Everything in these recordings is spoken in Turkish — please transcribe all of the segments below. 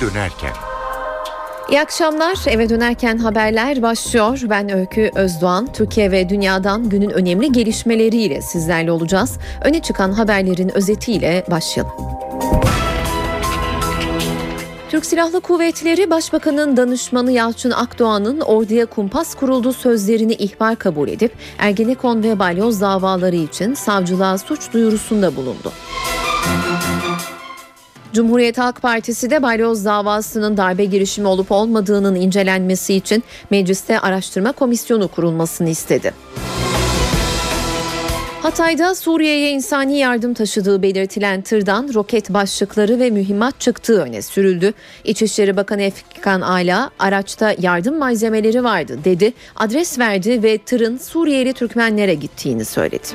dönerken. İyi akşamlar. Eve dönerken haberler başlıyor. Ben Öykü Özdoğan. Türkiye ve dünyadan günün önemli gelişmeleriyle sizlerle olacağız. Öne çıkan haberlerin özetiyle başlayalım. Türk Silahlı Kuvvetleri Başbakanın danışmanı Yalçın Akdoğan'ın orduya kumpas kuruldu sözlerini ihbar kabul edip Ergenekon ve Balyoz davaları için savcılığa suç duyurusunda bulundu. Cumhuriyet Halk Partisi de balyoz davasının darbe girişimi olup olmadığının incelenmesi için mecliste araştırma komisyonu kurulmasını istedi. Hatay'da Suriye'ye insani yardım taşıdığı belirtilen tırdan roket başlıkları ve mühimmat çıktığı öne sürüldü. İçişleri Bakanı Efkan Ala araçta yardım malzemeleri vardı dedi, adres verdi ve tırın Suriyeli Türkmenlere gittiğini söyledi.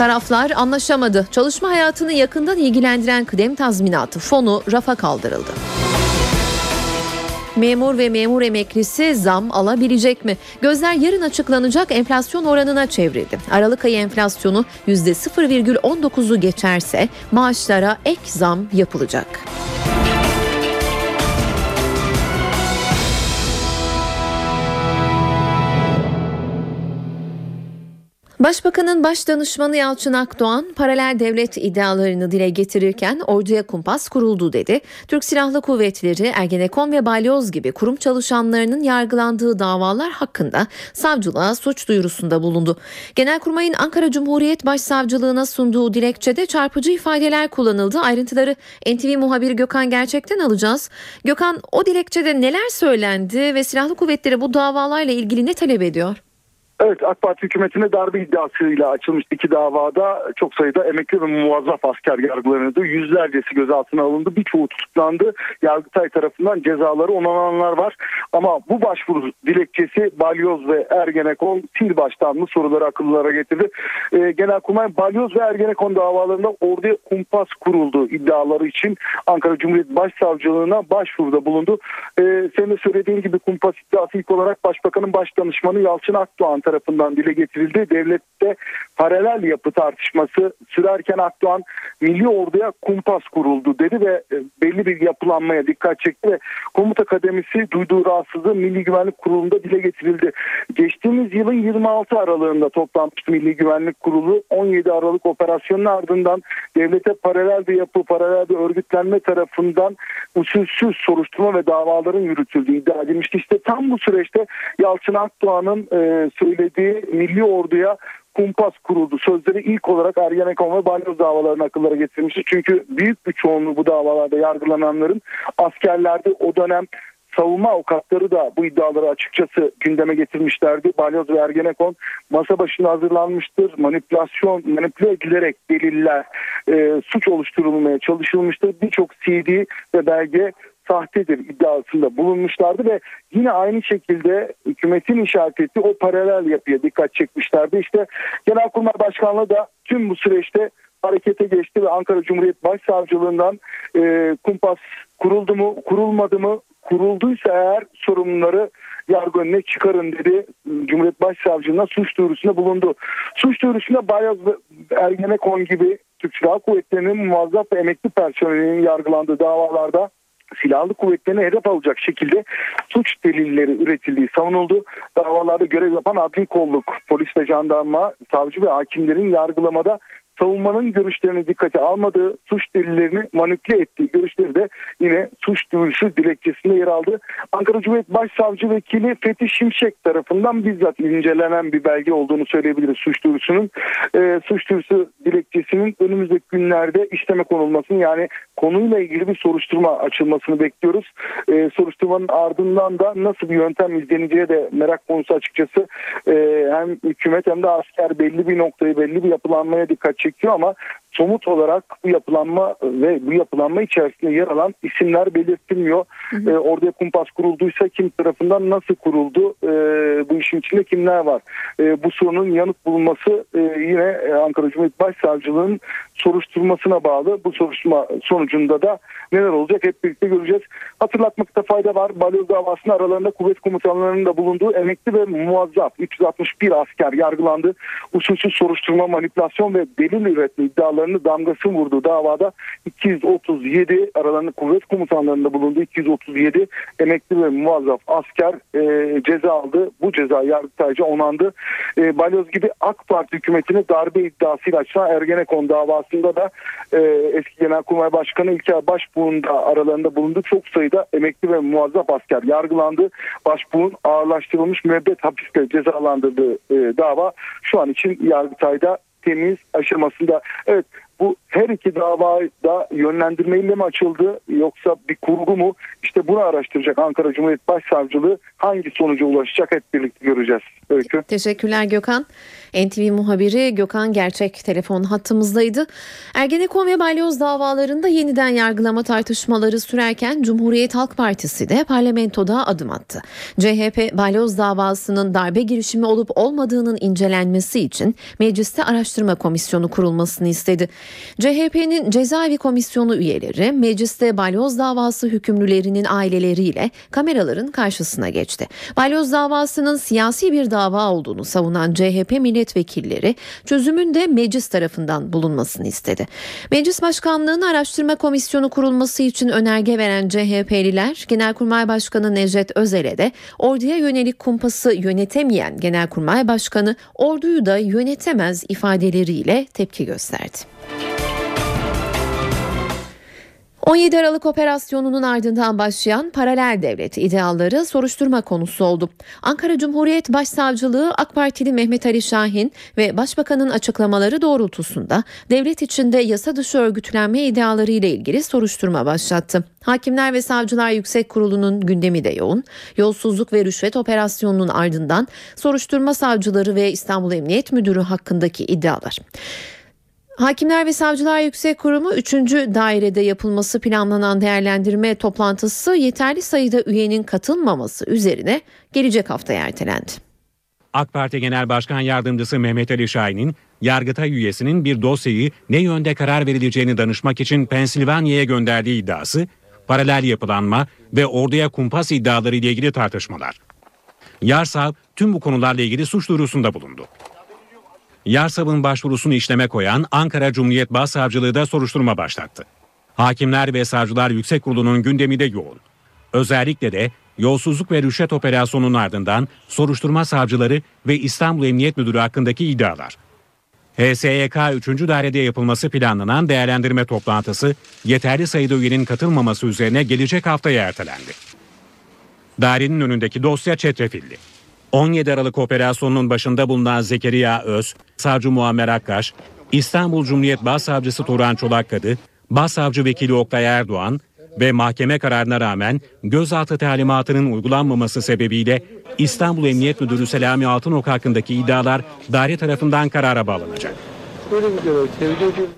Taraflar anlaşamadı. Çalışma hayatını yakından ilgilendiren kıdem tazminatı fonu rafa kaldırıldı. Memur ve memur emeklisi zam alabilecek mi? Gözler yarın açıklanacak enflasyon oranına çevrildi. Aralık ayı enflasyonu %0,19'u geçerse maaşlara ek zam yapılacak. Başbakanın baş danışmanı Yalçın Akdoğan paralel devlet iddialarını dile getirirken orduya kumpas kuruldu dedi. Türk Silahlı Kuvvetleri, Ergenekon ve Balyoz gibi kurum çalışanlarının yargılandığı davalar hakkında savcılığa suç duyurusunda bulundu. Genelkurmay'ın Ankara Cumhuriyet Başsavcılığına sunduğu dilekçede çarpıcı ifadeler kullanıldı. Ayrıntıları NTV muhabiri Gökhan Gerçek'ten alacağız. Gökhan o dilekçede neler söylendi ve Silahlı Kuvvetleri bu davalarla ilgili ne talep ediyor? Evet AK Parti hükümetine darbe iddiasıyla açılmış iki davada çok sayıda emekli ve muvazzaf asker yargılanıldı. Yüzlercesi gözaltına alındı. Birçoğu tutuklandı. Yargıtay tarafından cezaları onananlar var. Ama bu başvuru dilekçesi Balyoz ve Ergenekon sil baştan mı soruları akıllara getirdi. E, Genelkurmay Balyoz ve Ergenekon davalarında orduya kumpas kuruldu iddiaları için Ankara Cumhuriyet Başsavcılığına başvuruda bulundu. E, senin de söylediğin gibi kumpas iddiası ilk olarak Başbakanın Başdanışmanı Yalçın Akdoğan tarafından dile getirildi. Devlette paralel yapı tartışması sürerken Akdoğan milli orduya kumpas kuruldu dedi ve e, belli bir yapılanmaya dikkat çekti ve komuta kademisi duyduğu rahatsızlığı Milli Güvenlik Kurulu'nda dile getirildi. Geçtiğimiz yılın 26 aralığında toplanmıştı Milli Güvenlik Kurulu. 17 Aralık operasyonun ardından devlete paralel bir yapı, paralel bir örgütlenme tarafından usulsüz soruşturma ve davaların yürütüldüğü iddia edilmişti. İşte tam bu süreçte Yalçın Akdoğan'ın e, söylediği milli orduya kumpas kuruldu. Sözleri ilk olarak Ergenekon ve Balyoz davalarını akıllara getirmişti. Çünkü büyük bir çoğunluğu bu davalarda yargılananların askerlerde o dönem savunma avukatları da bu iddiaları açıkçası gündeme getirmişlerdi. Balyoz ve Ergenekon masa başında hazırlanmıştır. Manipülasyon, manipüle edilerek deliller e, suç oluşturulmaya çalışılmıştır. Birçok CD ve belge sahtedir iddiasında bulunmuşlardı ve yine aynı şekilde hükümetin işaret ettiği o paralel yapıya dikkat çekmişlerdi. İşte Genelkurmay Başkanlığı da tüm bu süreçte harekete geçti ve Ankara Cumhuriyet Başsavcılığından e, kumpas kuruldu mu kurulmadı mı kurulduysa eğer sorumluları yargı önüne çıkarın dedi. Cumhuriyet Başsavcılığına suç duyurusunda bulundu. Suç duyurusunda Bayaz Ergenekon gibi Türk Silahlı Kuvvetleri'nin muvazzaf ve emekli personelinin yargılandığı davalarda silahlı kuvvetlerine hedef alacak şekilde suç delilleri üretildiği savunuldu. Davalarda görev yapan adli kolluk, polis ve jandarma, savcı ve hakimlerin yargılamada savunmanın görüşlerini dikkate almadığı, suç delillerini manipüle ettiği görüşleri de yine suç duyurusu dilekçesinde yer aldı. Ankara Cumhuriyet Başsavcı Vekili Fethi Şimşek tarafından bizzat incelenen bir belge olduğunu söyleyebiliriz suç duyurusunun. E, suç duyurusu dilekçesinin önümüzdeki günlerde işleme konulmasını yani konuyla ilgili bir soruşturma açılmasını bekliyoruz. E, soruşturmanın ardından da nasıl bir yöntem izleneceği de merak konusu açıkçası. E, hem hükümet hem de asker belli bir noktayı belli bir yapılanmaya dikkat çekiyor ama somut olarak bu yapılanma ve bu yapılanma içerisinde yer alan isimler belirtilmiyor. Hı hı. E, orada kumpas kurulduysa kim tarafından nasıl kuruldu? E, bu işin içinde kimler var? E, bu sorunun yanıt bulunması e, yine Ankara Cumhuriyet Başsavcılığı'nın soruşturmasına bağlı. Bu soruşturma sonucunda da neler olacak hep birlikte göreceğiz. Hatırlatmakta fayda var. Balyoz davasının aralarında kuvvet komutanlarının da bulunduğu emekli ve muazzaf 361 asker yargılandı. Usulsüz soruşturma, manipülasyon ve delil üretme iddialarını damgasını vurduğu davada 237 aralarında kuvvet komutanlarında bulunduğu 237 emekli ve muazzaf asker e, ceza aldı. Bu ceza yargıtayca onandı. E, Balyoz gibi AK Parti hükümetini darbe iddiasıyla açılan Ergenekon davasında da e, eski Genelkurmay Başkanı İlker Başbuğ'un da aralarında bulunduğu çok sayıda emekli ve muazzaf asker yargılandı. Başbuğ'un ağırlaştırılmış müebbet hapiste cezalandırdığı e, dava şu an için Yargıtay'da temiz aşamasında. Evet bu her iki davada yönlendirmeyle mi açıldı yoksa bir kurgu mu? İşte bunu araştıracak Ankara Cumhuriyet Başsavcılığı hangi sonuca ulaşacak hep birlikte göreceğiz. Öykü. Teşekkürler Gökhan. NTV muhabiri Gökhan Gerçek telefon hattımızdaydı. Ergenekon ve balyoz davalarında yeniden yargılama tartışmaları sürerken Cumhuriyet Halk Partisi de parlamentoda adım attı. CHP balyoz davasının darbe girişimi olup olmadığının incelenmesi için mecliste araştırma komisyonu kurulmasını istedi. CHP'nin cezaevi komisyonu üyeleri mecliste balyoz davası hükümlülerinin aileleriyle kameraların karşısına geçti. Balyoz davasının siyasi bir dava olduğunu savunan CHP milletvekilleri çözümün de meclis tarafından bulunmasını istedi. Meclis Başkanlığı'nın araştırma komisyonu kurulması için önerge veren CHP'liler Genelkurmay Başkanı Necdet Özel'e de orduya yönelik kumpası yönetemeyen Genelkurmay Başkanı orduyu da yönetemez ifadeleriyle tepki gösterdi. 17 Aralık operasyonunun ardından başlayan paralel devlet idealları soruşturma konusu oldu. Ankara Cumhuriyet Başsavcılığı AK Partili Mehmet Ali Şahin ve Başbakanın açıklamaları doğrultusunda devlet içinde yasa dışı örgütlenme ideaları ile ilgili soruşturma başlattı. Hakimler ve Savcılar Yüksek Kurulu'nun gündemi de yoğun. Yolsuzluk ve rüşvet operasyonunun ardından soruşturma savcıları ve İstanbul Emniyet Müdürü hakkındaki iddialar. Hakimler ve Savcılar Yüksek Kurumu 3. dairede yapılması planlanan değerlendirme toplantısı yeterli sayıda üyenin katılmaması üzerine gelecek hafta ertelendi. AK Parti Genel Başkan Yardımcısı Mehmet Ali Şahin'in Yargıtay üyesinin bir dosyayı ne yönde karar verileceğini danışmak için Pensilvanya'ya gönderdiği iddiası, paralel yapılanma ve orduya kumpas iddiaları ile ilgili tartışmalar. Yarsav tüm bu konularla ilgili suç duyurusunda bulundu. Yarsav'ın başvurusunu işleme koyan Ankara Cumhuriyet Başsavcılığı da soruşturma başlattı. Hakimler ve Savcılar Yüksek Kurulu'nun gündemi de yoğun. Özellikle de yolsuzluk ve rüşvet operasyonunun ardından soruşturma savcıları ve İstanbul Emniyet Müdürü hakkındaki iddialar. HSYK 3. dairede yapılması planlanan değerlendirme toplantısı yeterli sayıda üyenin katılmaması üzerine gelecek haftaya ertelendi. Dairenin önündeki dosya çetrefilli. 17 Aralık operasyonunun başında bulunan Zekeriya Öz, Savcı Muammer Akkaş, İstanbul Cumhuriyet Başsavcısı Turan Çolakkadı, Başsavcı Vekili Oktay Erdoğan ve mahkeme kararına rağmen gözaltı talimatının uygulanmaması sebebiyle İstanbul Emniyet Müdürü Selami Altınok hakkındaki iddialar daire tarafından karara bağlanacak.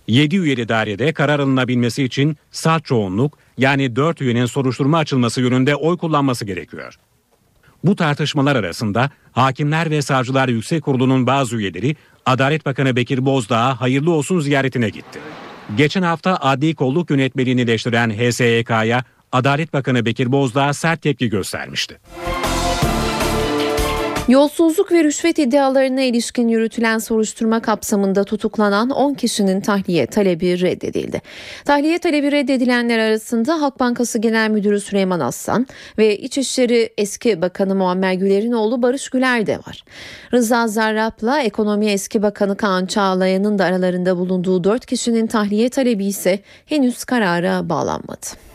7 üyeli dairede karar alınabilmesi için salt çoğunluk yani 4 üyenin soruşturma açılması yönünde oy kullanması gerekiyor. Bu tartışmalar arasında Hakimler ve Savcılar Yüksek Kurulu'nun bazı üyeleri Adalet Bakanı Bekir Bozdağ'a hayırlı olsun ziyaretine gitti. Geçen hafta adli kolluk yönetmeliğini eleştiren HSYK'ya Adalet Bakanı Bekir Bozdağ sert tepki göstermişti. Yolsuzluk ve rüşvet iddialarına ilişkin yürütülen soruşturma kapsamında tutuklanan 10 kişinin tahliye talebi reddedildi. Tahliye talebi reddedilenler arasında Halk Bankası Genel Müdürü Süleyman Aslan ve İçişleri Eski Bakanı Muammer Güler'in oğlu Barış Güler de var. Rıza Zarrab'la Ekonomi Eski Bakanı Kaan Çağlayan'ın da aralarında bulunduğu 4 kişinin tahliye talebi ise henüz karara bağlanmadı.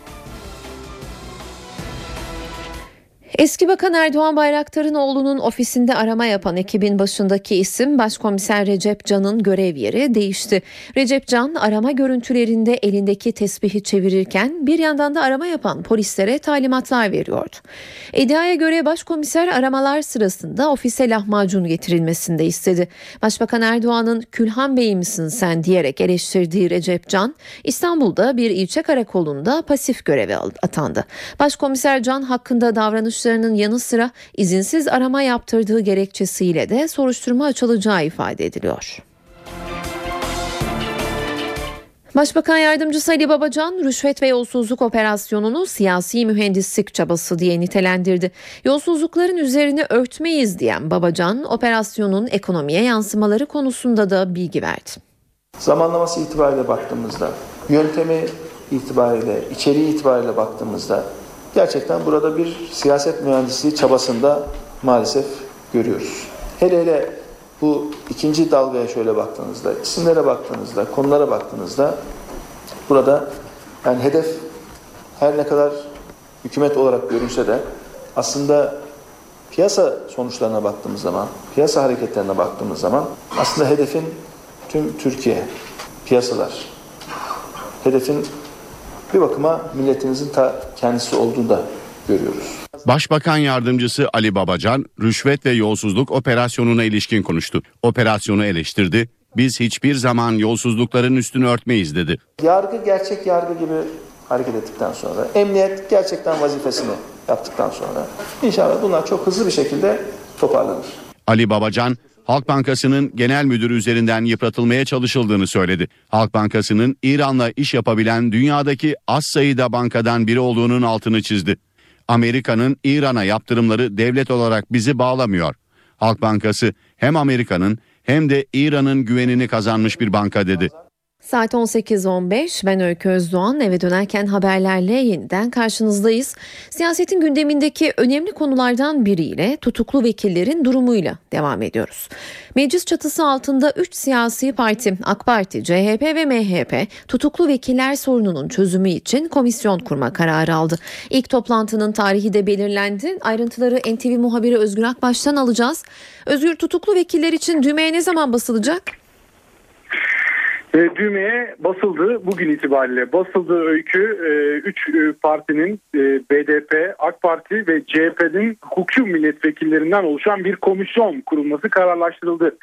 Eski Bakan Erdoğan Bayraktar'ın oğlunun ofisinde arama yapan ekibin başındaki isim Başkomiser Recep Can'ın görev yeri değişti. Recep Can arama görüntülerinde elindeki tesbihi çevirirken bir yandan da arama yapan polislere talimatlar veriyordu. İddiaya göre başkomiser aramalar sırasında ofise lahmacun getirilmesini de istedi. Başbakan Erdoğan'ın Külhan Bey misin sen diyerek eleştirdiği Recep Can İstanbul'da bir ilçe karakolunda pasif göreve atandı. Başkomiser Can hakkında davranış davranışlarının yanı sıra izinsiz arama yaptırdığı gerekçesiyle de soruşturma açılacağı ifade ediliyor. Başbakan Yardımcısı Ali Babacan, rüşvet ve yolsuzluk operasyonunu siyasi mühendislik çabası diye nitelendirdi. Yolsuzlukların üzerine örtmeyiz diyen Babacan, operasyonun ekonomiye yansımaları konusunda da bilgi verdi. Zamanlaması itibariyle baktığımızda, yöntemi itibariyle, içeriği itibariyle baktığımızda gerçekten burada bir siyaset mühendisliği çabasında maalesef görüyoruz. Hele hele bu ikinci dalgaya şöyle baktığınızda, isimlere baktığınızda, konulara baktığınızda burada yani hedef her ne kadar hükümet olarak görünse de aslında piyasa sonuçlarına baktığımız zaman, piyasa hareketlerine baktığımız zaman aslında hedefin tüm Türkiye, piyasalar, hedefin bir bakıma milletimizin ta kendisi olduğunu da görüyoruz. Başbakan yardımcısı Ali Babacan rüşvet ve yolsuzluk operasyonuna ilişkin konuştu. Operasyonu eleştirdi. Biz hiçbir zaman yolsuzlukların üstünü örtmeyiz dedi. Yargı gerçek yargı gibi hareket ettikten sonra, emniyet gerçekten vazifesini yaptıktan sonra inşallah bunlar çok hızlı bir şekilde toparlanır. Ali Babacan Halk Bankası'nın genel müdürü üzerinden yıpratılmaya çalışıldığını söyledi. Halk Bankası'nın İran'la iş yapabilen dünyadaki az sayıda bankadan biri olduğunun altını çizdi. Amerika'nın İran'a yaptırımları devlet olarak bizi bağlamıyor. Halk Bankası hem Amerika'nın hem de İran'ın güvenini kazanmış bir banka dedi. Saat 18.15 ben Öykü Özdoğan eve dönerken haberlerle yeniden karşınızdayız. Siyasetin gündemindeki önemli konulardan biriyle tutuklu vekillerin durumuyla devam ediyoruz. Meclis çatısı altında 3 siyasi parti AK Parti, CHP ve MHP tutuklu vekiller sorununun çözümü için komisyon kurma kararı aldı. İlk toplantının tarihi de belirlendi. Ayrıntıları NTV muhabiri Özgür Akbaş'tan alacağız. Özgür tutuklu vekiller için düğmeye ne zaman basılacak? E, düğmeye basıldı bugün itibariyle. Basıldığı öykü 3 e, partinin e, BDP, AK Parti ve CHP'nin hukukçu milletvekillerinden oluşan bir komisyon kurulması kararlaştırıldı.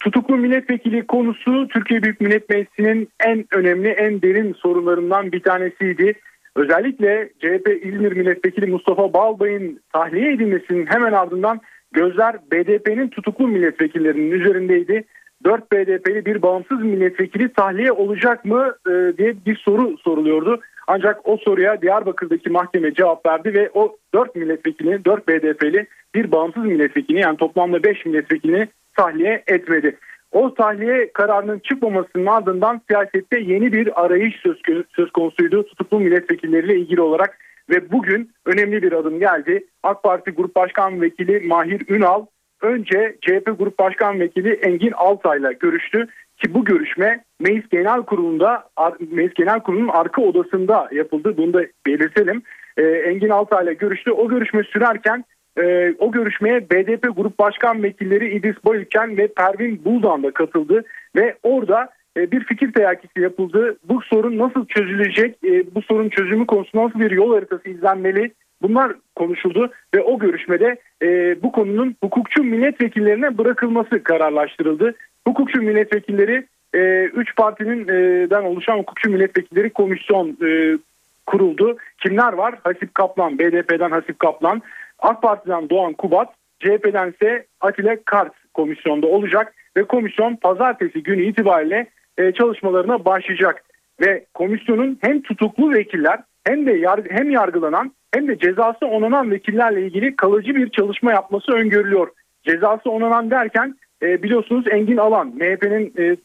Tutuklu milletvekili konusu Türkiye Büyük Millet Meclisi'nin en önemli, en derin sorunlarından bir tanesiydi. Özellikle CHP İzmir Milletvekili Mustafa Balbay'ın tahliye edilmesinin hemen ardından gözler BDP'nin tutuklu milletvekillerinin üzerindeydi. 4 BDP'li bir bağımsız milletvekili tahliye olacak mı e, diye bir soru soruluyordu. Ancak o soruya Diyarbakır'daki mahkeme cevap verdi ve o 4 milletvekili, 4 BDP'li bir bağımsız milletvekili yani toplamda 5 milletvekilini tahliye etmedi. O tahliye kararının çıkmamasının ardından siyasette yeni bir arayış söz, söz konusuydu tutuklu milletvekilleriyle ilgili olarak ve bugün önemli bir adım geldi. AK Parti Grup Başkan Vekili Mahir Ünal önce CHP Grup Başkan Vekili Engin Altay'la görüştü ki bu görüşme Meclis Genel Kurulu'nda Meclis Genel Kurulu'nun arka odasında yapıldı. Bunu da belirtelim. Ee, Engin Altay'la görüştü. O görüşme sürerken e, o görüşmeye BDP Grup Başkan Vekilleri İdris Bayülken ve Pervin Buldan da katıldı ve orada e, bir fikir teyakkisi yapıldı. Bu sorun nasıl çözülecek? E, bu sorun çözümü konusunda nasıl bir yol haritası izlenmeli? Bunlar konuşuldu ve o görüşmede e, bu konunun hukukçu milletvekillerine bırakılması kararlaştırıldı. Hukukçu milletvekilleri 3 e, partinin e, oluşan hukukçu milletvekilleri komisyon e, kuruldu. Kimler var? Hasip Kaplan, BDP'den Hasip Kaplan, AK Parti'den Doğan Kubat, CHP'den ise Atilla Kart komisyonda olacak ve komisyon pazartesi günü itibariyle e, çalışmalarına başlayacak. Ve komisyonun hem tutuklu vekiller hem de yar, hem yargılanan hem de cezası onanan vekillerle ilgili kalıcı bir çalışma yapması öngörülüyor. Cezası onanan derken e, biliyorsunuz Engin Alan MHP'nin e,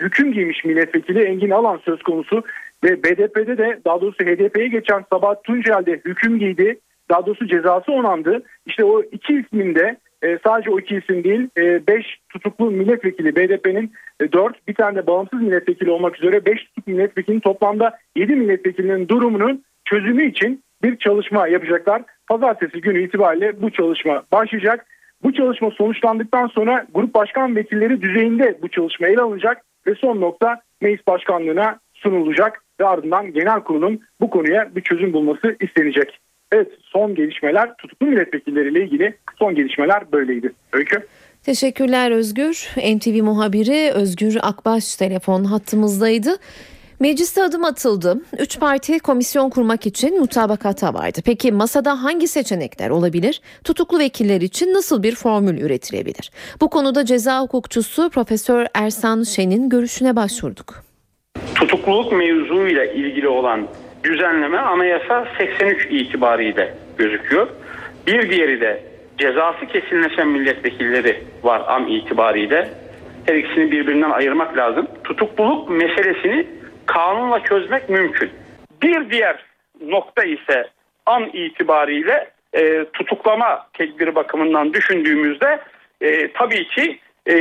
hüküm giymiş milletvekili Engin Alan söz konusu ve BDP'de de daha doğrusu HDP'ye geçen Sabahat Tuncel'de hüküm giydi. Daha doğrusu cezası onandı. İşte o iki ismin de e, sadece o iki isim değil 5 e, tutuklu milletvekili BDP'nin e, 4 bir tane de bağımsız milletvekili olmak üzere 5 tutuklu milletvekilinin toplamda 7 milletvekilinin durumunun çözümü için bir çalışma yapacaklar. Pazartesi günü itibariyle bu çalışma başlayacak. Bu çalışma sonuçlandıktan sonra grup başkan vekilleri düzeyinde bu çalışma ele alınacak ve son nokta meclis başkanlığına sunulacak ve ardından genel kurulun bu konuya bir çözüm bulması istenecek. Evet son gelişmeler tutuklu milletvekilleriyle ilgili son gelişmeler böyleydi. Öykü. Teşekkürler Özgür. NTV muhabiri Özgür Akbaş telefon hattımızdaydı. Mecliste adım atıldı. Üç parti komisyon kurmak için mutabakata vardı. Peki masada hangi seçenekler olabilir? Tutuklu vekiller için nasıl bir formül üretilebilir? Bu konuda ceza hukukçusu Profesör Ersan Şen'in görüşüne başvurduk tutukluluk mevzuyla ilgili olan düzenleme anayasa 83 itibariyle gözüküyor. Bir diğeri de cezası kesinleşen milletvekilleri var an itibariyle. Her ikisini birbirinden ayırmak lazım. Tutukluluk meselesini kanunla çözmek mümkün. Bir diğer nokta ise an itibariyle e, tutuklama tedbiri bakımından düşündüğümüzde e, tabii ki e,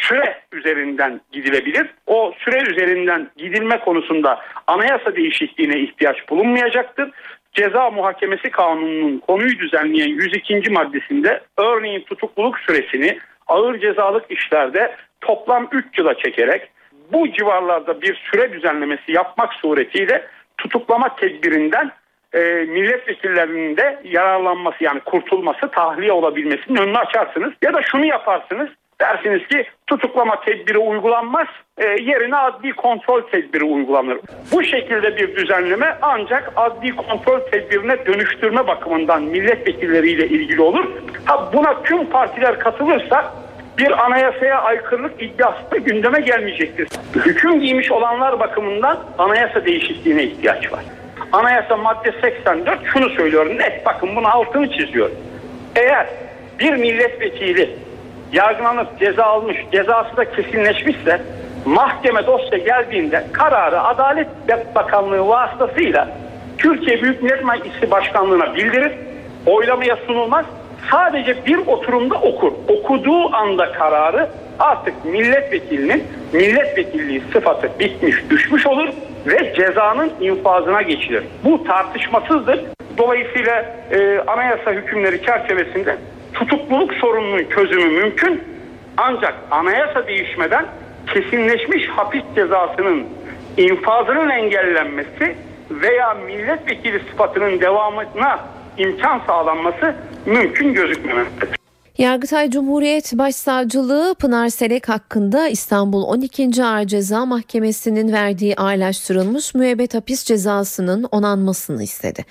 süre üzerinden gidilebilir. O süre üzerinden gidilme konusunda anayasa değişikliğine ihtiyaç bulunmayacaktır. Ceza Muhakemesi Kanunu'nun konuyu düzenleyen 102. maddesinde örneğin tutukluluk süresini ağır cezalık işlerde toplam 3 yıla çekerek bu civarlarda bir süre düzenlemesi yapmak suretiyle tutuklama tedbirinden e, milletvekillerinin de yararlanması yani kurtulması, tahliye olabilmesinin önünü açarsınız. Ya da şunu yaparsınız. Dersiniz ki tutuklama tedbiri uygulanmaz, e, yerine adli kontrol tedbiri uygulanır. Bu şekilde bir düzenleme ancak adli kontrol tedbirine dönüştürme bakımından milletvekilleriyle ilgili olur. Ha buna tüm partiler katılırsa bir anayasaya aykırılık iddiası da gündeme gelmeyecektir. Hüküm giymiş olanlar bakımından anayasa değişikliğine ihtiyaç var. Anayasa madde 84 şunu söylüyor net bakın bunu altını çiziyor. Eğer bir milletvekili yargılanıp ceza almış, cezası da kesinleşmişse mahkeme dosya geldiğinde kararı Adalet Bakanlığı vasıtasıyla Türkiye Büyük Millet Meclisi Başkanlığı'na bildirir, oylamaya sunulmaz. Sadece bir oturumda okur. Okuduğu anda kararı artık milletvekilinin milletvekilliği sıfatı bitmiş, düşmüş olur ve cezanın infazına geçilir. Bu tartışmasızdır. Dolayısıyla e, anayasa hükümleri çerçevesinde tutukluluk sorununun çözümü mümkün. Ancak anayasa değişmeden kesinleşmiş hapis cezasının infazının engellenmesi veya milletvekili sıfatının devamına imkan sağlanması mümkün gözükmemektedir. Yargıtay Cumhuriyet Başsavcılığı Pınar Selek hakkında İstanbul 12. Ağır Ceza Mahkemesi'nin verdiği ağırlaştırılmış müebbet hapis cezasının onanmasını istedi.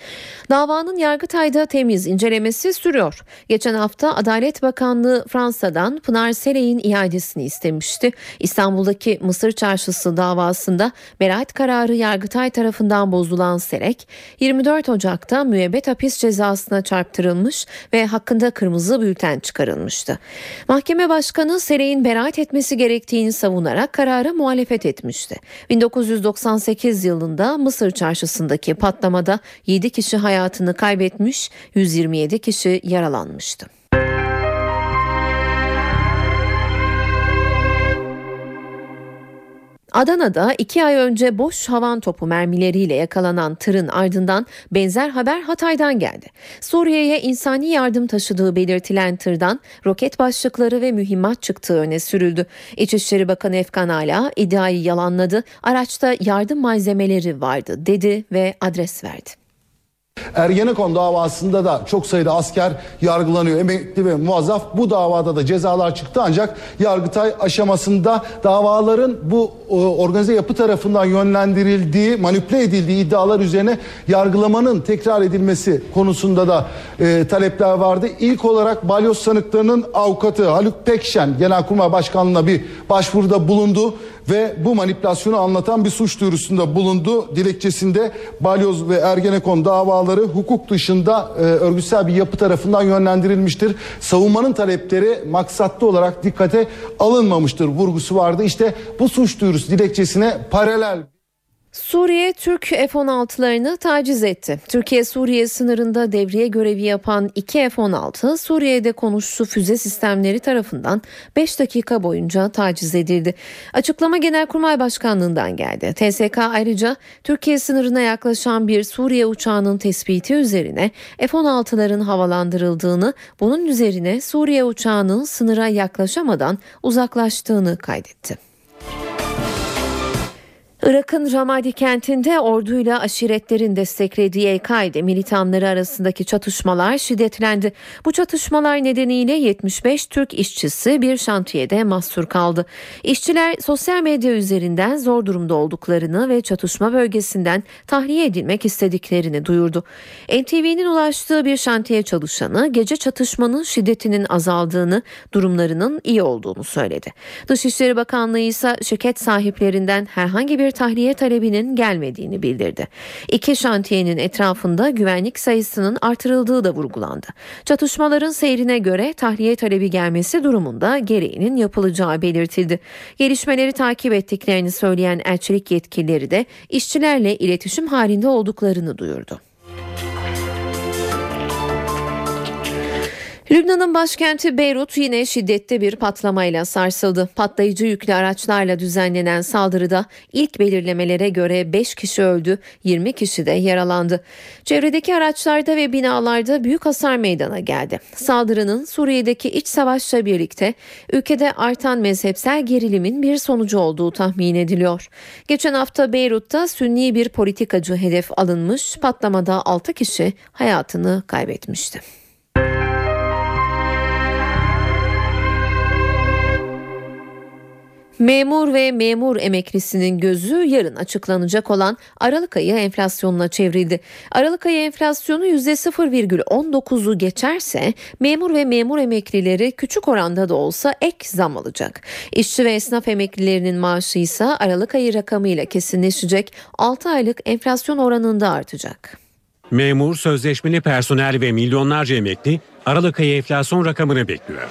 Davanın Yargıtay'da temiz incelemesi sürüyor. Geçen hafta Adalet Bakanlığı Fransa'dan Pınar Selek'in iadesini istemişti. İstanbul'daki Mısır Çarşısı davasında beraat kararı Yargıtay tarafından bozulan Selek 24 Ocak'ta müebbet hapis cezasına çarptırılmış ve hakkında kırmızı bülten çıkarılmıştı çıkarılmıştı. Mahkeme başkanı Serey'in beraat etmesi gerektiğini savunarak karara muhalefet etmişti. 1998 yılında Mısır çarşısındaki patlamada 7 kişi hayatını kaybetmiş, 127 kişi yaralanmıştı. Adana'da iki ay önce boş havan topu mermileriyle yakalanan tırın ardından benzer haber Hatay'dan geldi. Suriye'ye insani yardım taşıdığı belirtilen tırdan roket başlıkları ve mühimmat çıktığı öne sürüldü. İçişleri Bakanı Efkan Ala iddiayı yalanladı. Araçta yardım malzemeleri vardı dedi ve adres verdi. Ergenekon davasında da çok sayıda asker yargılanıyor. Emekli ve muazzaf bu davada da cezalar çıktı ancak Yargıtay aşamasında davaların bu organize yapı tarafından yönlendirildiği, manipüle edildiği iddialar üzerine yargılamanın tekrar edilmesi konusunda da e, talepler vardı. İlk olarak balyoz sanıklarının avukatı Haluk Pekşen Genelkurmay Başkanlığı'na bir başvuruda bulundu ve bu manipülasyonu anlatan bir suç duyurusunda bulundu. Dilekçesinde balyoz ve Ergenekon davaları hukuk dışında e, örgütsel bir yapı tarafından yönlendirilmiştir. Savunmanın talepleri maksatlı olarak dikkate alınmamıştır vurgusu vardı. İşte bu suç duyurusu dilekçesine paralel Suriye Türk F-16'larını taciz etti. Türkiye Suriye sınırında devriye görevi yapan iki F-16 Suriye'de konuştuğu füze sistemleri tarafından 5 dakika boyunca taciz edildi. Açıklama Genelkurmay Başkanlığından geldi. TSK ayrıca Türkiye sınırına yaklaşan bir Suriye uçağının tespiti üzerine F-16'ların havalandırıldığını, bunun üzerine Suriye uçağının sınıra yaklaşamadan uzaklaştığını kaydetti. Irak'ın Ramadi kentinde orduyla aşiretlerin desteklediği El-Kaide militanları arasındaki çatışmalar şiddetlendi. Bu çatışmalar nedeniyle 75 Türk işçisi bir şantiyede mahsur kaldı. İşçiler sosyal medya üzerinden zor durumda olduklarını ve çatışma bölgesinden tahliye edilmek istediklerini duyurdu. NTV'nin ulaştığı bir şantiye çalışanı gece çatışmanın şiddetinin azaldığını, durumlarının iyi olduğunu söyledi. Dışişleri Bakanlığı ise şirket sahiplerinden herhangi bir tahliye talebinin gelmediğini bildirdi. İki şantiyenin etrafında güvenlik sayısının artırıldığı da vurgulandı. Çatışmaların seyrine göre tahliye talebi gelmesi durumunda gereğinin yapılacağı belirtildi. Gelişmeleri takip ettiklerini söyleyen elçilik yetkilileri de işçilerle iletişim halinde olduklarını duyurdu. Lübnan'ın başkenti Beyrut yine şiddetli bir patlamayla sarsıldı. Patlayıcı yüklü araçlarla düzenlenen saldırıda ilk belirlemelere göre 5 kişi öldü, 20 kişi de yaralandı. Çevredeki araçlarda ve binalarda büyük hasar meydana geldi. Saldırının Suriye'deki iç savaşla birlikte ülkede artan mezhepsel gerilimin bir sonucu olduğu tahmin ediliyor. Geçen hafta Beyrut'ta Sünni bir politikacı hedef alınmış, patlamada 6 kişi hayatını kaybetmişti. Memur ve memur emeklisinin gözü yarın açıklanacak olan Aralık ayı enflasyonuna çevrildi. Aralık ayı enflasyonu %0,19'u geçerse memur ve memur emeklileri küçük oranda da olsa ek zam alacak. İşçi ve esnaf emeklilerinin maaşı ise Aralık ayı rakamıyla kesinleşecek 6 aylık enflasyon oranında artacak. Memur, sözleşmeli personel ve milyonlarca emekli Aralık ayı enflasyon rakamını bekliyor.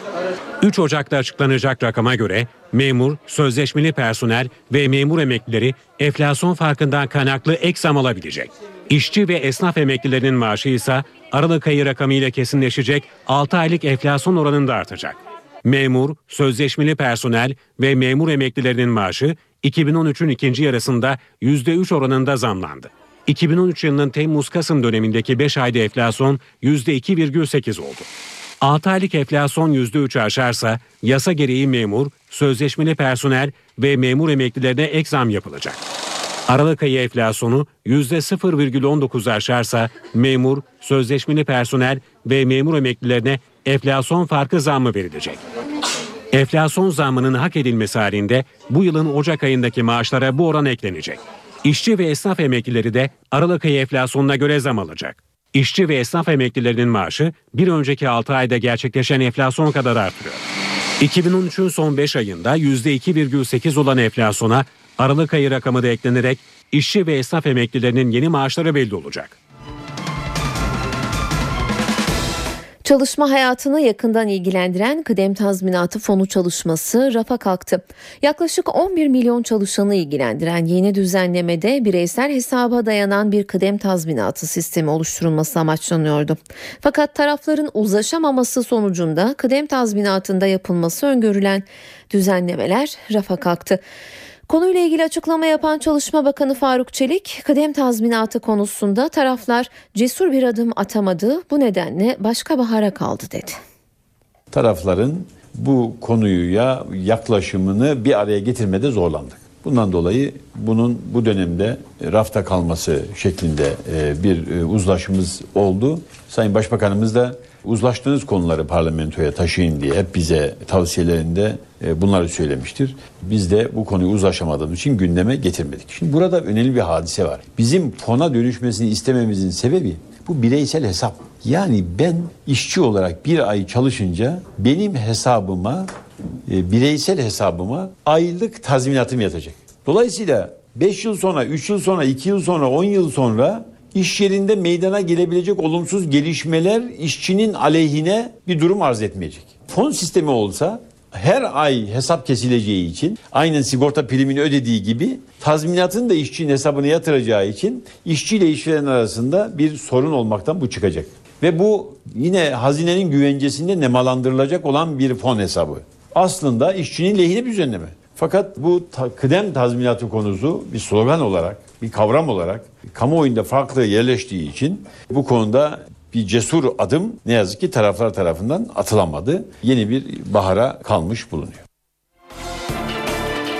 3 Ocak'ta açıklanacak rakama göre memur, sözleşmeli personel ve memur emeklileri enflasyon farkından kaynaklı ek zam alabilecek. İşçi ve esnaf emeklilerinin maaşı ise Aralık ayı rakamıyla kesinleşecek 6 aylık enflasyon oranında artacak. Memur, sözleşmeli personel ve memur emeklilerinin maaşı 2013'ün ikinci yarısında %3 oranında zamlandı. 2013 yılının Temmuz-Kasım dönemindeki 5 ayda enflasyon %2,8 oldu. 6 aylık enflasyon %3 aşarsa yasa gereği memur, sözleşmeli personel ve memur emeklilerine ek zam yapılacak. Aralık ayı enflasyonu %0,19 aşarsa memur, sözleşmeli personel ve memur emeklilerine enflasyon farkı zammı verilecek. Enflasyon zammının hak edilmesi halinde bu yılın Ocak ayındaki maaşlara bu oran eklenecek. İşçi ve esnaf emeklileri de Aralık ayı enflasyonuna göre zam alacak. İşçi ve esnaf emeklilerinin maaşı bir önceki 6 ayda gerçekleşen enflasyon kadar artıyor. 2013'ün son 5 ayında %2,8 olan enflasyona Aralık ayı rakamı da eklenerek işçi ve esnaf emeklilerinin yeni maaşları belli olacak. Çalışma hayatını yakından ilgilendiren kıdem tazminatı fonu çalışması rafa kalktı. Yaklaşık 11 milyon çalışanı ilgilendiren yeni düzenlemede bireysel hesaba dayanan bir kıdem tazminatı sistemi oluşturulması amaçlanıyordu. Fakat tarafların uzlaşamaması sonucunda kıdem tazminatında yapılması öngörülen düzenlemeler rafa kalktı. Konuyla ilgili açıklama yapan Çalışma Bakanı Faruk Çelik, kıdem tazminatı konusunda taraflar cesur bir adım atamadı, bu nedenle başka bahara kaldı dedi. Tarafların bu konuya yaklaşımını bir araya getirmede zorlandık. Bundan dolayı bunun bu dönemde rafta kalması şeklinde bir uzlaşımız oldu. Sayın Başbakanımız da uzlaştığınız konuları parlamentoya taşıyın diye hep bize tavsiyelerinde bunları söylemiştir. Biz de bu konuyu uzlaşamadığımız için gündeme getirmedik. Şimdi burada önemli bir hadise var. Bizim fona dönüşmesini istememizin sebebi bu bireysel hesap. Yani ben işçi olarak bir ay çalışınca benim hesabıma, bireysel hesabıma aylık tazminatım yatacak. Dolayısıyla 5 yıl sonra, 3 yıl sonra, 2 yıl sonra, 10 yıl sonra iş yerinde meydana gelebilecek olumsuz gelişmeler işçinin aleyhine bir durum arz etmeyecek. Fon sistemi olsa her ay hesap kesileceği için aynen sigorta primini ödediği gibi tazminatın da işçinin hesabına yatıracağı için işçi ile işveren arasında bir sorun olmaktan bu çıkacak. Ve bu yine hazinenin güvencesinde nemalandırılacak olan bir fon hesabı. Aslında işçinin lehine bir düzenleme. Fakat bu ta, kıdem tazminatı konusu bir slogan olarak, bir kavram olarak kamuoyunda farklı yerleştiği için bu konuda bir cesur adım ne yazık ki taraflar tarafından atılamadı. Yeni bir bahara kalmış bulunuyor.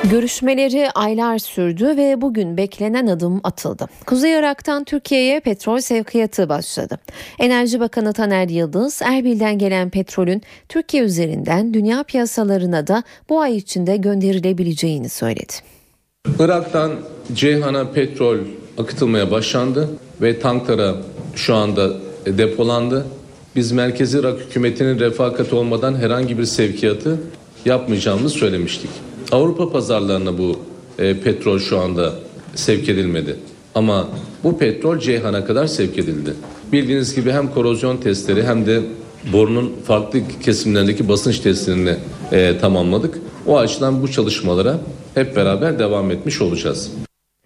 Görüşmeleri aylar sürdü ve bugün beklenen adım atıldı. Kuzey Irak'tan Türkiye'ye petrol sevkiyatı başladı. Enerji Bakanı Taner Yıldız, Erbil'den gelen petrolün Türkiye üzerinden dünya piyasalarına da bu ay içinde gönderilebileceğini söyledi. Irak'tan Ceyhan'a petrol akıtılmaya başlandı ve tanklara şu anda depolandı. Biz Merkezi Irak hükümetinin refakati olmadan herhangi bir sevkiyatı yapmayacağımızı söylemiştik. Avrupa pazarlarına bu e, petrol şu anda sevk edilmedi. Ama bu petrol Ceyhan'a kadar sevk edildi. Bildiğiniz gibi hem korozyon testleri hem de borunun farklı kesimlerindeki basınç testlerini e, tamamladık. O açıdan bu çalışmalara hep beraber devam etmiş olacağız.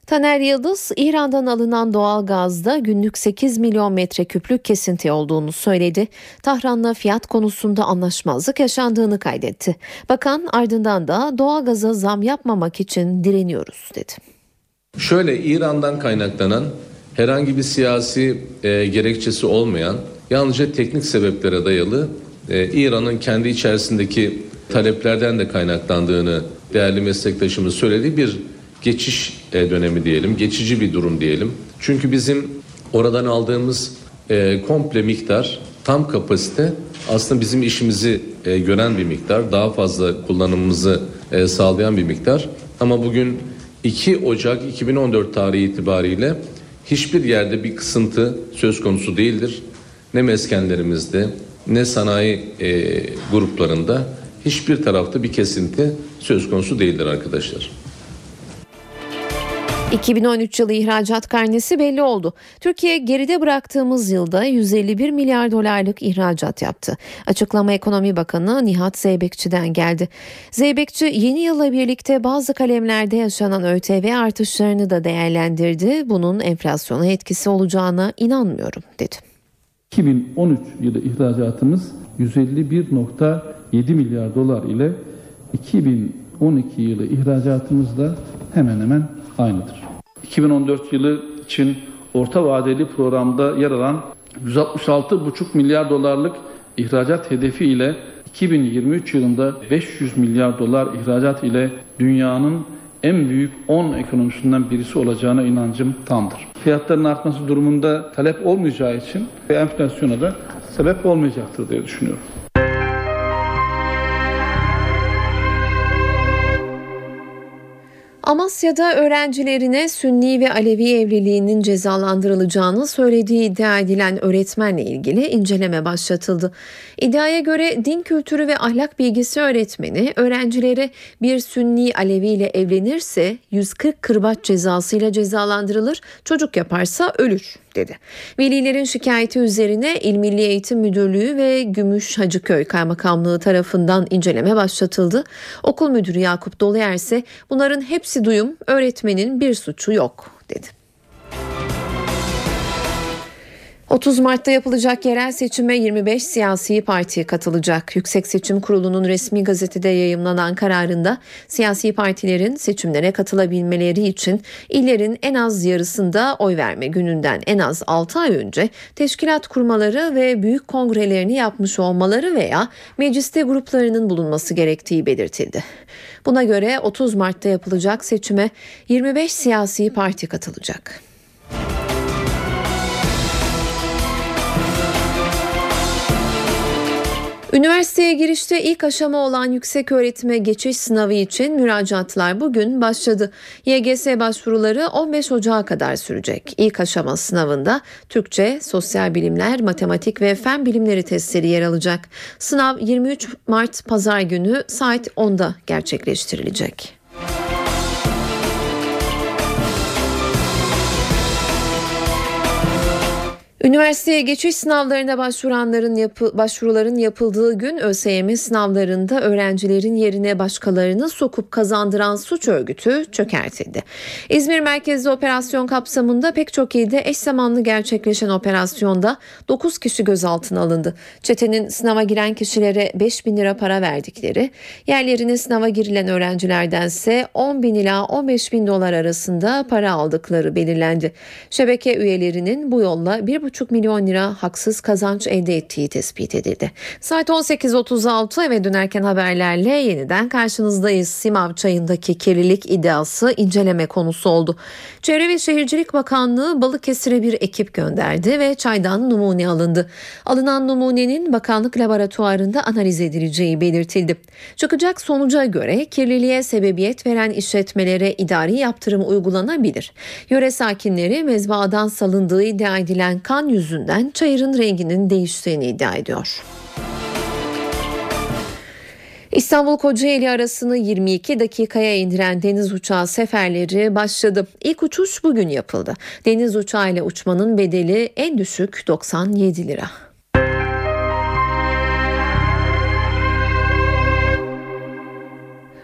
Taner Yıldız, İran'dan alınan doğal gazda günlük 8 milyon metreküplük kesinti olduğunu söyledi. Tahran'la fiyat konusunda anlaşmazlık yaşandığını kaydetti. Bakan ardından da doğal gaza zam yapmamak için direniyoruz dedi. Şöyle İran'dan kaynaklanan herhangi bir siyasi e, gerekçesi olmayan yalnızca teknik sebeplere dayalı e, İran'ın kendi içerisindeki taleplerden de kaynaklandığını değerli meslektaşımız söylediği bir geçiş e, dönemi diyelim, geçici bir durum diyelim. Çünkü bizim oradan aldığımız e, komple miktar, tam kapasite aslında bizim işimizi e, gören bir miktar, daha fazla kullanımımızı sağlayan bir miktar. Ama bugün 2 Ocak 2014 tarihi itibariyle hiçbir yerde bir kısıntı söz konusu değildir. Ne meskenlerimizde ne sanayi e, gruplarında hiçbir tarafta bir kesinti söz konusu değildir arkadaşlar. 2013 yılı ihracat karnesi belli oldu. Türkiye geride bıraktığımız yılda 151 milyar dolarlık ihracat yaptı. Açıklama Ekonomi Bakanı Nihat Zeybekçi'den geldi. Zeybekçi yeni yılla birlikte bazı kalemlerde yaşanan ÖTV artışlarını da değerlendirdi. Bunun enflasyona etkisi olacağına inanmıyorum dedi. 2013 yılı ihracatımız 151.7 milyar dolar ile 2012 yılı ihracatımız da hemen hemen aynıdır. 2014 yılı için orta vadeli programda yer alan 166,5 milyar dolarlık ihracat hedefi ile 2023 yılında 500 milyar dolar ihracat ile dünyanın en büyük 10 ekonomisinden birisi olacağına inancım tamdır. Fiyatların artması durumunda talep olmayacağı için enflasyona da sebep olmayacaktır diye düşünüyorum. Amasya'da öğrencilerine Sünni ve Alevi evliliğinin cezalandırılacağını söylediği iddia edilen öğretmenle ilgili inceleme başlatıldı. İddiaya göre din kültürü ve ahlak bilgisi öğretmeni öğrencilere bir Sünni Alevi ile evlenirse 140 kırbaç cezasıyla cezalandırılır, çocuk yaparsa ölür dedi. Velilerin şikayeti üzerine İl Milli Eğitim Müdürlüğü ve Gümüş Hacıköy Kaymakamlığı tarafından inceleme başlatıldı. Okul müdürü Yakup Doluyer ise bunların hepsi duyum, öğretmenin bir suçu yok dedi. 30 Mart'ta yapılacak yerel seçime 25 siyasi parti katılacak. Yüksek Seçim Kurulu'nun resmi gazetede yayımlanan kararında siyasi partilerin seçimlere katılabilmeleri için illerin en az yarısında oy verme gününden en az 6 ay önce teşkilat kurmaları ve büyük kongrelerini yapmış olmaları veya mecliste gruplarının bulunması gerektiği belirtildi. Buna göre 30 Mart'ta yapılacak seçime 25 siyasi parti katılacak. Üniversiteye girişte ilk aşama olan yüksek öğretime geçiş sınavı için müracaatlar bugün başladı. YGS başvuruları 15 Ocağı kadar sürecek. İlk aşama sınavında Türkçe, sosyal bilimler, matematik ve fen bilimleri testleri yer alacak. Sınav 23 Mart Pazar günü saat 10'da gerçekleştirilecek. Üniversiteye geçiş sınavlarına başvuranların yapı, başvuruların yapıldığı gün ÖSYM sınavlarında öğrencilerin yerine başkalarını sokup kazandıran suç örgütü çökertildi. İzmir merkezli operasyon kapsamında pek çok ilde eş zamanlı gerçekleşen operasyonda 9 kişi gözaltına alındı. Çetenin sınava giren kişilere 5 bin lira para verdikleri, yerlerine sınava girilen öğrencilerdense 10 bin ila 15 bin dolar arasında para aldıkları belirlendi. Şebeke üyelerinin bu yolla 1,5 1,5 milyon lira haksız kazanç elde ettiği tespit edildi. Saat 18.36 eve dönerken haberlerle yeniden karşınızdayız. Simav çayındaki kirlilik iddiası inceleme konusu oldu. Çevre ve Şehircilik Bakanlığı Balıkesir'e bir ekip gönderdi ve çaydan numune alındı. Alınan numunenin bakanlık laboratuvarında analiz edileceği belirtildi. Çıkacak sonuca göre kirliliğe sebebiyet veren işletmelere idari yaptırım uygulanabilir. Yöre sakinleri mezbaadan salındığı iddia edilen kan yüzünden çayırın renginin değiştiğini iddia ediyor. İstanbul Kocaeli arasını 22 dakikaya indiren deniz uçağı seferleri başladı. İlk uçuş bugün yapıldı. Deniz uçağıyla uçmanın bedeli en düşük 97 lira.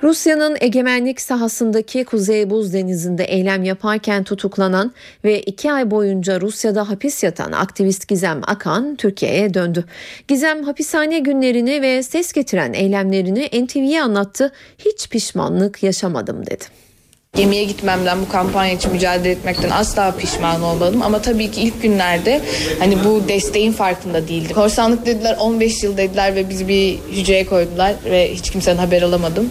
Rusya'nın egemenlik sahasındaki Kuzey Buz Denizi'nde eylem yaparken tutuklanan ve iki ay boyunca Rusya'da hapis yatan aktivist Gizem Akan Türkiye'ye döndü. Gizem hapishane günlerini ve ses getiren eylemlerini NTV'ye anlattı. Hiç pişmanlık yaşamadım dedi. Gemiye gitmemden, bu kampanya için mücadele etmekten asla pişman olmadım. Ama tabii ki ilk günlerde hani bu desteğin farkında değildim. Korsanlık dediler, 15 yıl dediler ve bizi bir hücreye koydular ve hiç kimsenin haber alamadım.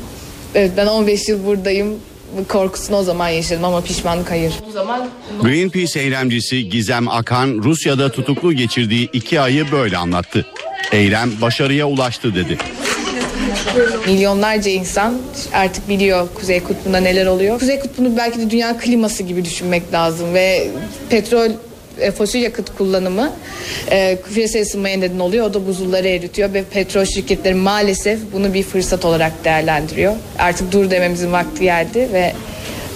Evet ben 15 yıl buradayım. Korkusunu o zaman yaşadım ama pişmanlık hayır. O zaman Greenpeace eylemcisi Gizem Akan Rusya'da tutuklu geçirdiği iki ayı böyle anlattı. Eylem başarıya ulaştı dedi. milyonlarca insan artık biliyor Kuzey Kutbu'nda neler oluyor. Kuzey Kutbu'nu belki de dünya kliması gibi düşünmek lazım ve petrol e, fosil yakıt kullanımı e, küresel ısınmaya neden oluyor. O da buzulları eritiyor ve petrol şirketleri maalesef bunu bir fırsat olarak değerlendiriyor. Artık dur dememizin vakti geldi ve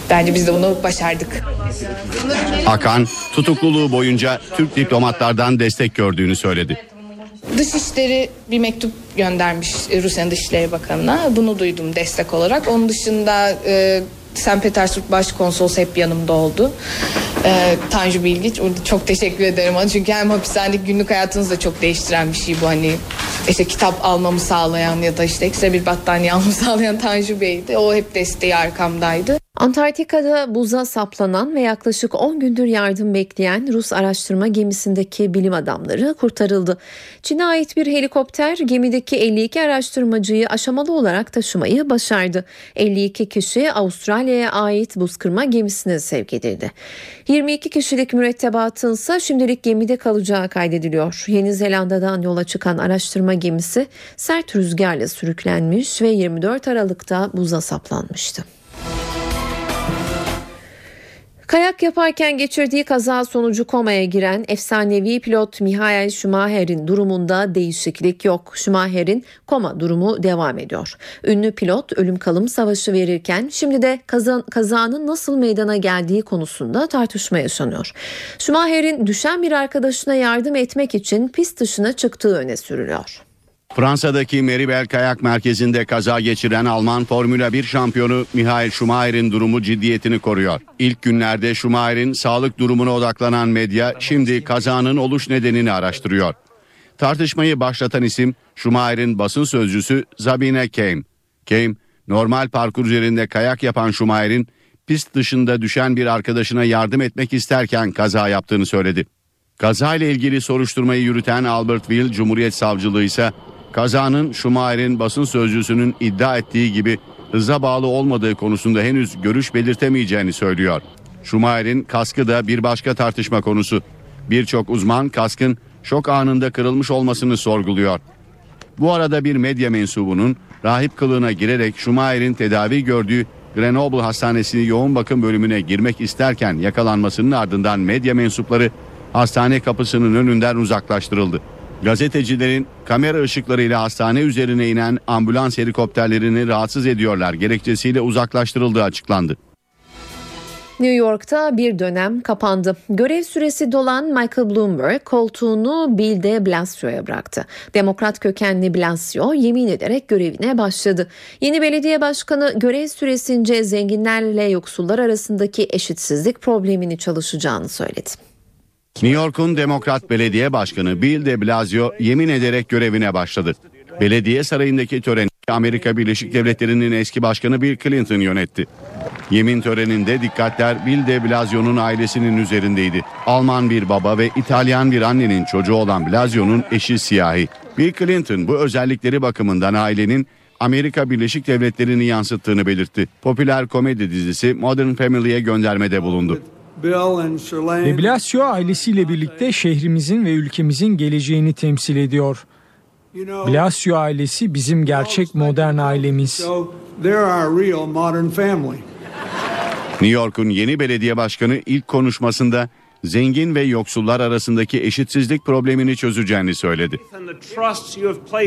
bence biz de bunu başardık. Akan tutukluluğu boyunca Türk diplomatlardan destek gördüğünü söyledi. Dışişleri bir mektup göndermiş e, Rusya'nın Dışişleri Bakanı'na. Bunu duydum destek olarak. Onun dışında e, St. Petersburg Başkonsolosu hep yanımda oldu. E, Tanju Bilgiç. Orada çok teşekkür ederim ona. Çünkü hem hapishanedeki günlük hayatınızı da çok değiştiren bir şey bu. Hani işte kitap almamı sağlayan ya da işte ekstra bir battaniye almamı sağlayan Tanju Bey'di. O hep desteği arkamdaydı. Antarktika'da buza saplanan ve yaklaşık 10 gündür yardım bekleyen Rus araştırma gemisindeki bilim adamları kurtarıldı. Çin'e ait bir helikopter gemideki 52 araştırmacıyı aşamalı olarak taşımayı başardı. 52 kişi Avustralya'ya ait buz kırma gemisine sevk edildi. 22 kişilik mürettebatın ise şimdilik gemide kalacağı kaydediliyor. Yeni Zelanda'dan yola çıkan araştırma gemisi sert rüzgarla sürüklenmiş ve 24 Aralık'ta buza saplanmıştı. Kayak yaparken geçirdiği kaza sonucu komaya giren efsanevi pilot Michael Schumacher'in durumunda değişiklik yok. Schumacher'in koma durumu devam ediyor. Ünlü pilot ölüm kalım savaşı verirken şimdi de kazan, kazanın nasıl meydana geldiği konusunda tartışma yaşanıyor. Schumacher'in düşen bir arkadaşına yardım etmek için pist dışına çıktığı öne sürülüyor. Fransa'daki Meribel Kayak Merkezi'nde kaza geçiren Alman Formula 1 şampiyonu Michael Schumacher'in durumu ciddiyetini koruyor. İlk günlerde Schumacher'in sağlık durumuna odaklanan medya şimdi kazanın oluş nedenini araştırıyor. Tartışmayı başlatan isim Schumacher'in basın sözcüsü Sabine Keim. Keim, normal parkur üzerinde kayak yapan Schumacher'in pist dışında düşen bir arkadaşına yardım etmek isterken kaza yaptığını söyledi. Kaza ile ilgili soruşturmayı yürüten Albertville Cumhuriyet Savcılığı ise kazanın Schumacher'in basın sözcüsünün iddia ettiği gibi hıza bağlı olmadığı konusunda henüz görüş belirtemeyeceğini söylüyor. Schumacher'in kaskı da bir başka tartışma konusu. Birçok uzman kaskın şok anında kırılmış olmasını sorguluyor. Bu arada bir medya mensubunun rahip kılığına girerek Schumacher'in tedavi gördüğü Grenoble Hastanesi yoğun bakım bölümüne girmek isterken yakalanmasının ardından medya mensupları hastane kapısının önünden uzaklaştırıldı. Gazetecilerin kamera ışıklarıyla hastane üzerine inen ambulans helikopterlerini rahatsız ediyorlar gerekçesiyle uzaklaştırıldığı açıklandı. New York'ta bir dönem kapandı. Görev süresi dolan Michael Bloomberg koltuğunu Bill de Blasio'ya bıraktı. Demokrat kökenli Blasio yemin ederek görevine başladı. Yeni belediye başkanı görev süresince zenginlerle yoksullar arasındaki eşitsizlik problemini çalışacağını söyledi. New York'un Demokrat Belediye Başkanı Bill de Blasio yemin ederek görevine başladı. Belediye sarayındaki töreni Amerika Birleşik Devletleri'nin eski başkanı Bill Clinton yönetti. Yemin töreninde dikkatler Bill de Blasio'nun ailesinin üzerindeydi. Alman bir baba ve İtalyan bir annenin çocuğu olan Blasio'nun eşi siyahi. Bill Clinton bu özellikleri bakımından ailenin Amerika Birleşik Devletleri'ni yansıttığını belirtti. Popüler komedi dizisi Modern Family'ye göndermede bulundu. De Blasio ailesiyle birlikte şehrimizin ve ülkemizin geleceğini temsil ediyor. Blasio ailesi bizim gerçek modern ailemiz. New York'un yeni belediye başkanı ilk konuşmasında zengin ve yoksullar arasındaki eşitsizlik problemini çözeceğini söyledi.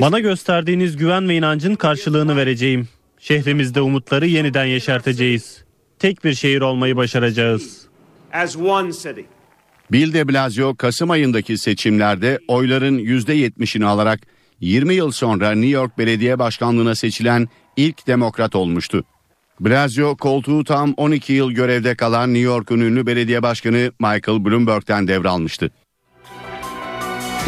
Bana gösterdiğiniz güven ve inancın karşılığını vereceğim. Şehrimizde umutları yeniden yeşerteceğiz. Tek bir şehir olmayı başaracağız. Bill de Blasio Kasım ayındaki seçimlerde oyların %70'ini alarak 20 yıl sonra New York Belediye Başkanlığına seçilen ilk demokrat olmuştu. Blasio koltuğu tam 12 yıl görevde kalan New York'un ünlü belediye başkanı Michael Bloomberg'den devralmıştı.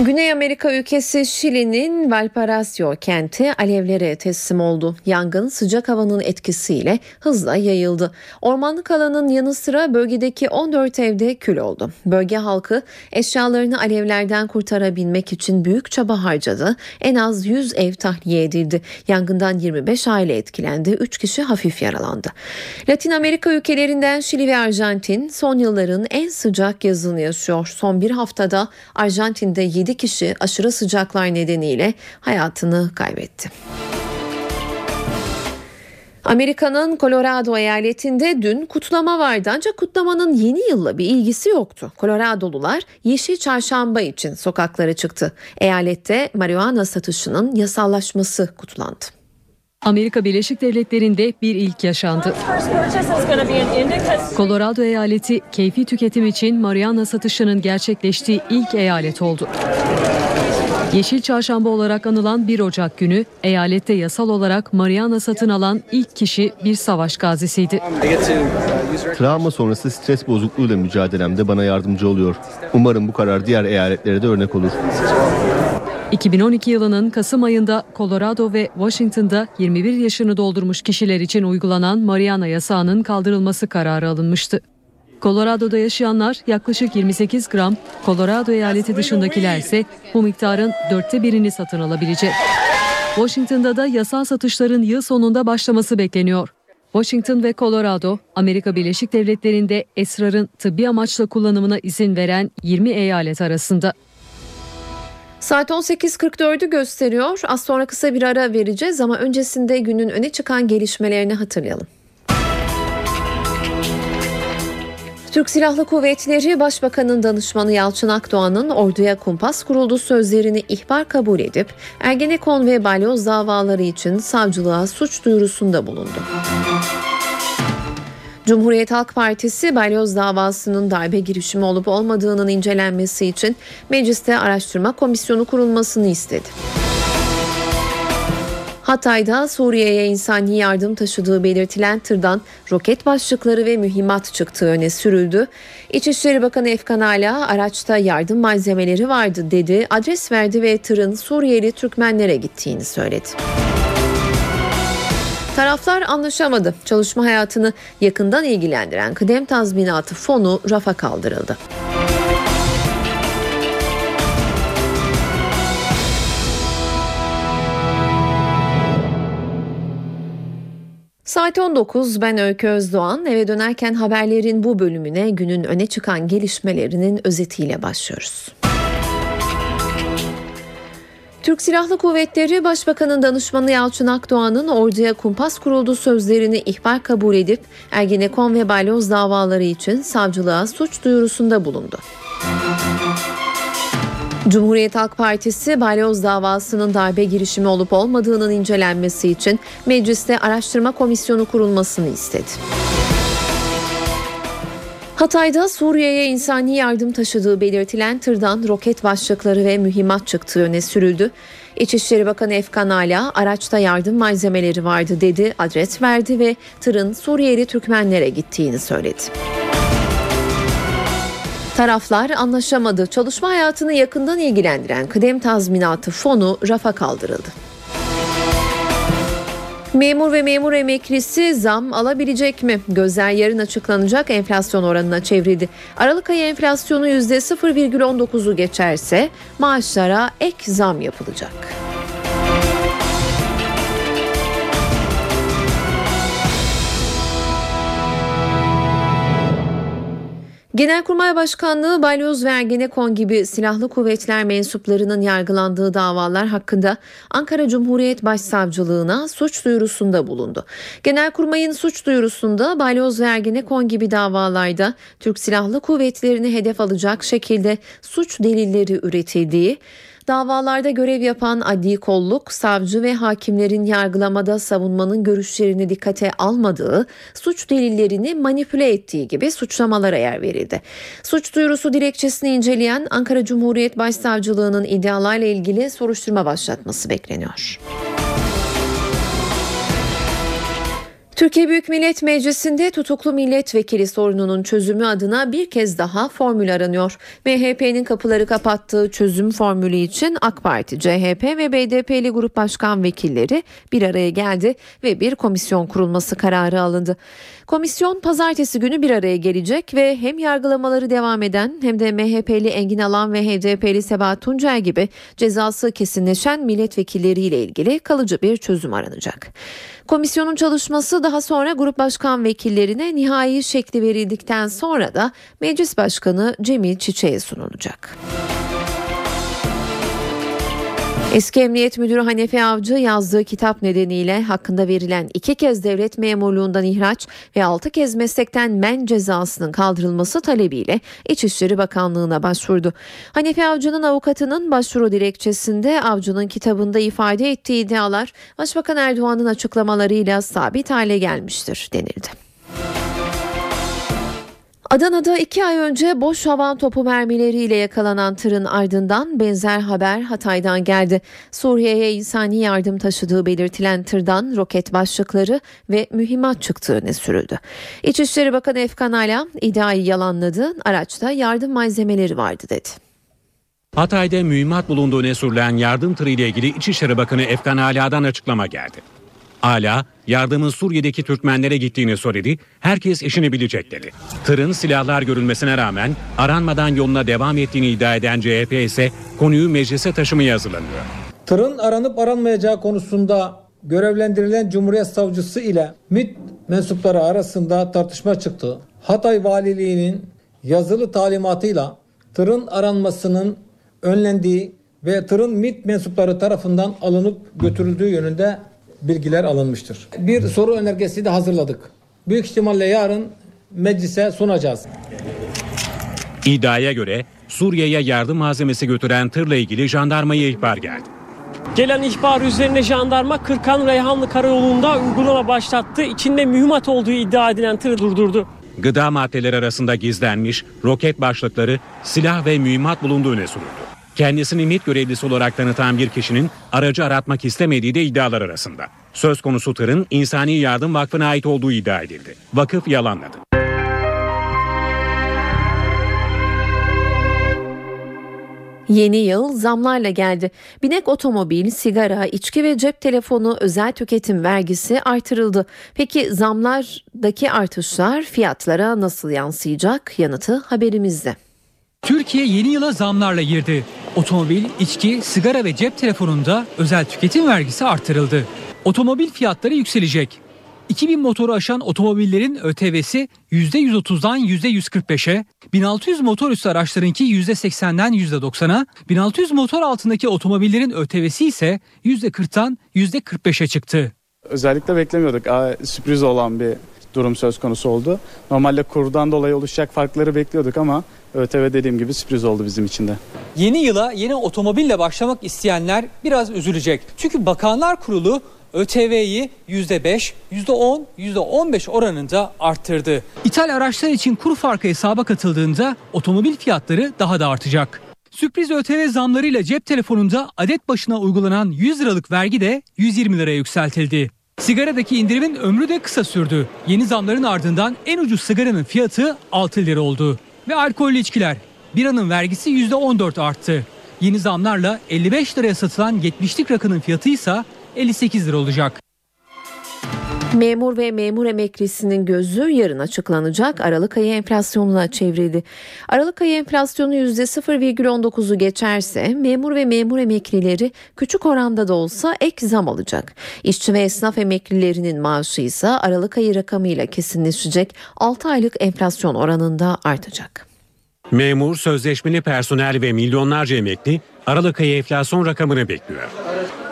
Güney Amerika ülkesi Şili'nin Valparaiso kenti alevlere teslim oldu. Yangın sıcak havanın etkisiyle hızla yayıldı. Ormanlık alanın yanı sıra bölgedeki 14 evde kül oldu. Bölge halkı eşyalarını alevlerden kurtarabilmek için büyük çaba harcadı. En az 100 ev tahliye edildi. Yangından 25 aile etkilendi. 3 kişi hafif yaralandı. Latin Amerika ülkelerinden Şili ve Arjantin son yılların en sıcak yazını yaşıyor. Son bir haftada Arjantin'de 7 kişi aşırı sıcaklar nedeniyle hayatını kaybetti. Amerika'nın Colorado eyaletinde dün kutlama vardı ancak kutlamanın yeni yılla bir ilgisi yoktu. Colorado'lular Yeşil Çarşamba için sokaklara çıktı. Eyalette marihuana satışının yasallaşması kutlandı. Amerika Birleşik Devletleri'nde bir ilk yaşandı. Colorado eyaleti keyfi tüketim için marihuana satışının gerçekleştiği ilk eyalet oldu. Yeşil Çarşamba olarak anılan 1 Ocak günü eyalette yasal olarak marihuana satın alan ilk kişi bir savaş gazisiydi. Travma sonrası stres bozukluğuyla mücadelemde bana yardımcı oluyor. Umarım bu karar diğer eyaletlere de örnek olur. 2012 yılının Kasım ayında Colorado ve Washington'da 21 yaşını doldurmuş kişiler için uygulanan marihuana yasağının kaldırılması kararı alınmıştı. Colorado'da yaşayanlar yaklaşık 28 gram, Colorado eyaleti dışındakiler ise bu miktarın dörtte birini satın alabilecek. Washington'da da yasal satışların yıl sonunda başlaması bekleniyor. Washington ve Colorado, Amerika Birleşik Devletleri'nde esrarın tıbbi amaçla kullanımına izin veren 20 eyalet arasında. Saat 18.44'ü gösteriyor. Az sonra kısa bir ara vereceğiz ama öncesinde günün öne çıkan gelişmelerini hatırlayalım. Türk Silahlı Kuvvetleri Başbakanın danışmanı Yalçın Akdoğan'ın orduya kumpas kuruldu sözlerini ihbar kabul edip Ergenekon ve balyoz davaları için savcılığa suç duyurusunda bulundu. Cumhuriyet Halk Partisi balyoz davasının darbe girişimi olup olmadığının incelenmesi için mecliste araştırma komisyonu kurulmasını istedi. Hatay'da Suriye'ye insani yardım taşıdığı belirtilen tırdan roket başlıkları ve mühimmat çıktığı öne sürüldü. İçişleri Bakanı Efkan Ala araçta yardım malzemeleri vardı dedi, adres verdi ve tırın Suriyeli Türkmenlere gittiğini söyledi. Taraflar anlaşamadı. Çalışma hayatını yakından ilgilendiren kıdem tazminatı fonu rafa kaldırıldı. Saat 19 ben Öykü Özdoğan eve dönerken haberlerin bu bölümüne günün öne çıkan gelişmelerinin özetiyle başlıyoruz. Türk Silahlı Kuvvetleri Başbakanın danışmanı Yalçın Akdoğan'ın orduya kumpas kuruldu sözlerini ihbar kabul edip Ergenekon ve Balyoz davaları için savcılığa suç duyurusunda bulundu. Cumhuriyet Halk Partisi balyoz davasının darbe girişimi olup olmadığının incelenmesi için mecliste araştırma komisyonu kurulmasını istedi. Hatay'da Suriye'ye insani yardım taşıdığı belirtilen tırdan roket başlıkları ve mühimmat çıktığı öne sürüldü. İçişleri Bakanı Efkan Ala araçta yardım malzemeleri vardı dedi, adres verdi ve tırın Suriyeli Türkmenlere gittiğini söyledi. Taraflar anlaşamadı. Çalışma hayatını yakından ilgilendiren kıdem tazminatı fonu rafa kaldırıldı. Memur ve memur emeklisi zam alabilecek mi? Gözler yarın açıklanacak enflasyon oranına çevrildi. Aralık ayı enflasyonu %0,19'u geçerse maaşlara ek zam yapılacak. Genelkurmay Başkanlığı, Balyoz ve Ergenekon gibi silahlı kuvvetler mensuplarının yargılandığı davalar hakkında Ankara Cumhuriyet Başsavcılığına suç duyurusunda bulundu. Genelkurmay'ın suç duyurusunda Balyoz ve Ergenekon gibi davalarda Türk Silahlı Kuvvetleri'ni hedef alacak şekilde suç delilleri üretildiği, Davalarda görev yapan adli kolluk, savcı ve hakimlerin yargılamada savunmanın görüşlerini dikkate almadığı, suç delillerini manipüle ettiği gibi suçlamalara yer verildi. Suç duyurusu dilekçesini inceleyen Ankara Cumhuriyet Başsavcılığı'nın iddialarla ilgili soruşturma başlatması bekleniyor. Türkiye Büyük Millet Meclisi'nde tutuklu milletvekili sorununun çözümü adına bir kez daha formül aranıyor. MHP'nin kapıları kapattığı çözüm formülü için AK Parti, CHP ve BDP'li grup başkan vekilleri bir araya geldi ve bir komisyon kurulması kararı alındı. Komisyon pazartesi günü bir araya gelecek ve hem yargılamaları devam eden hem de MHP'li Engin Alan ve HDP'li Sebahat Tuncer gibi cezası kesinleşen milletvekilleriyle ilgili kalıcı bir çözüm aranacak. Komisyonun çalışması daha sonra grup başkan vekillerine nihai şekli verildikten sonra da Meclis Başkanı Cemil Çiçek'e sunulacak. Eski Emniyet Müdürü Hanefi Avcı yazdığı kitap nedeniyle hakkında verilen iki kez devlet memurluğundan ihraç ve altı kez meslekten men cezasının kaldırılması talebiyle İçişleri Bakanlığı'na başvurdu. Hanefi Avcı'nın avukatının başvuru dilekçesinde Avcı'nın kitabında ifade ettiği iddialar Başbakan Erdoğan'ın açıklamalarıyla sabit hale gelmiştir denildi. Adana'da iki ay önce boş havan topu mermileriyle yakalanan tırın ardından benzer haber Hatay'dan geldi. Suriye'ye insani yardım taşıdığı belirtilen tırdan roket başlıkları ve mühimmat çıktığı öne sürüldü. İçişleri Bakanı Efkan Ala iddiayı yalanladı. Araçta yardım malzemeleri vardı dedi. Hatay'da mühimmat bulunduğu öne sürülen yardım tırı ile ilgili İçişleri Bakanı Efkan Ala'dan açıklama geldi. Ala yardımın Suriye'deki Türkmenlere gittiğini söyledi. Herkes işini bilecek dedi. Tırın silahlar görülmesine rağmen aranmadan yoluna devam ettiğini iddia eden CHP ise konuyu meclise taşımaya hazırlanıyor. Tırın aranıp aranmayacağı konusunda görevlendirilen Cumhuriyet Savcısı ile MİT mensupları arasında tartışma çıktı. Hatay Valiliği'nin yazılı talimatıyla tırın aranmasının önlendiği ve tırın MİT mensupları tarafından alınıp götürüldüğü yönünde bilgiler alınmıştır. Bir soru önergesi de hazırladık. Büyük ihtimalle yarın meclise sunacağız. İddiaya göre Suriye'ye yardım malzemesi götüren tırla ilgili jandarmaya ihbar geldi. Gelen ihbar üzerine jandarma Kırkan Reyhanlı Karayolu'nda uygulama başlattı. İçinde mühimmat olduğu iddia edilen tırı durdurdu. Gıda maddeleri arasında gizlenmiş roket başlıkları, silah ve mühimmat bulunduğu öne sürüldü. Kendisini MİT görevlisi olarak tanıtan bir kişinin aracı aratmak istemediği de iddialar arasında. Söz konusu tırın İnsani Yardım Vakfı'na ait olduğu iddia edildi. Vakıf yalanladı. Yeni yıl zamlarla geldi. Binek otomobil, sigara, içki ve cep telefonu özel tüketim vergisi artırıldı. Peki zamlardaki artışlar fiyatlara nasıl yansıyacak? Yanıtı haberimizde. Türkiye yeni yıla zamlarla girdi. Otomobil, içki, sigara ve cep telefonunda özel tüketim vergisi artırıldı. Otomobil fiyatları yükselecek. 2000 motoru aşan otomobillerin ÖTV'si %130'dan %145'e, 1600 motor üstü araçlarınki %80'den %90'a, 1600 motor altındaki otomobillerin ÖTV'si ise %40'tan %45'e çıktı. Özellikle beklemiyorduk. Aa, sürpriz olan bir durum söz konusu oldu. Normalde kurdan dolayı oluşacak farkları bekliyorduk ama ÖTV dediğim gibi sürpriz oldu bizim için de. Yeni yıla yeni otomobille başlamak isteyenler biraz üzülecek. Çünkü Bakanlar Kurulu ÖTV'yi %5, %10, %15 oranında arttırdı. İthal araçlar için kur farkı hesaba katıldığında otomobil fiyatları daha da artacak. Sürpriz ÖTV zamlarıyla cep telefonunda adet başına uygulanan 100 liralık vergi de 120 liraya yükseltildi. Sigaradaki indirimin ömrü de kısa sürdü. Yeni zamların ardından en ucuz sigaranın fiyatı 6 lira oldu. Ve alkollü içkiler. Biranın vergisi %14 arttı. Yeni zamlarla 55 liraya satılan 70'lik rakının fiyatı ise 58 lira olacak. Memur ve memur emeklisinin gözü yarın açıklanacak Aralık ayı enflasyonuna çevrildi. Aralık ayı enflasyonu %0,19'u geçerse memur ve memur emeklileri küçük oranda da olsa ek zam alacak. İşçi ve esnaf emeklilerinin maaşı ise Aralık ayı rakamıyla kesinleşecek 6 aylık enflasyon oranında artacak. Memur, sözleşmeli personel ve milyonlarca emekli Aralık ayı enflasyon rakamını bekliyor.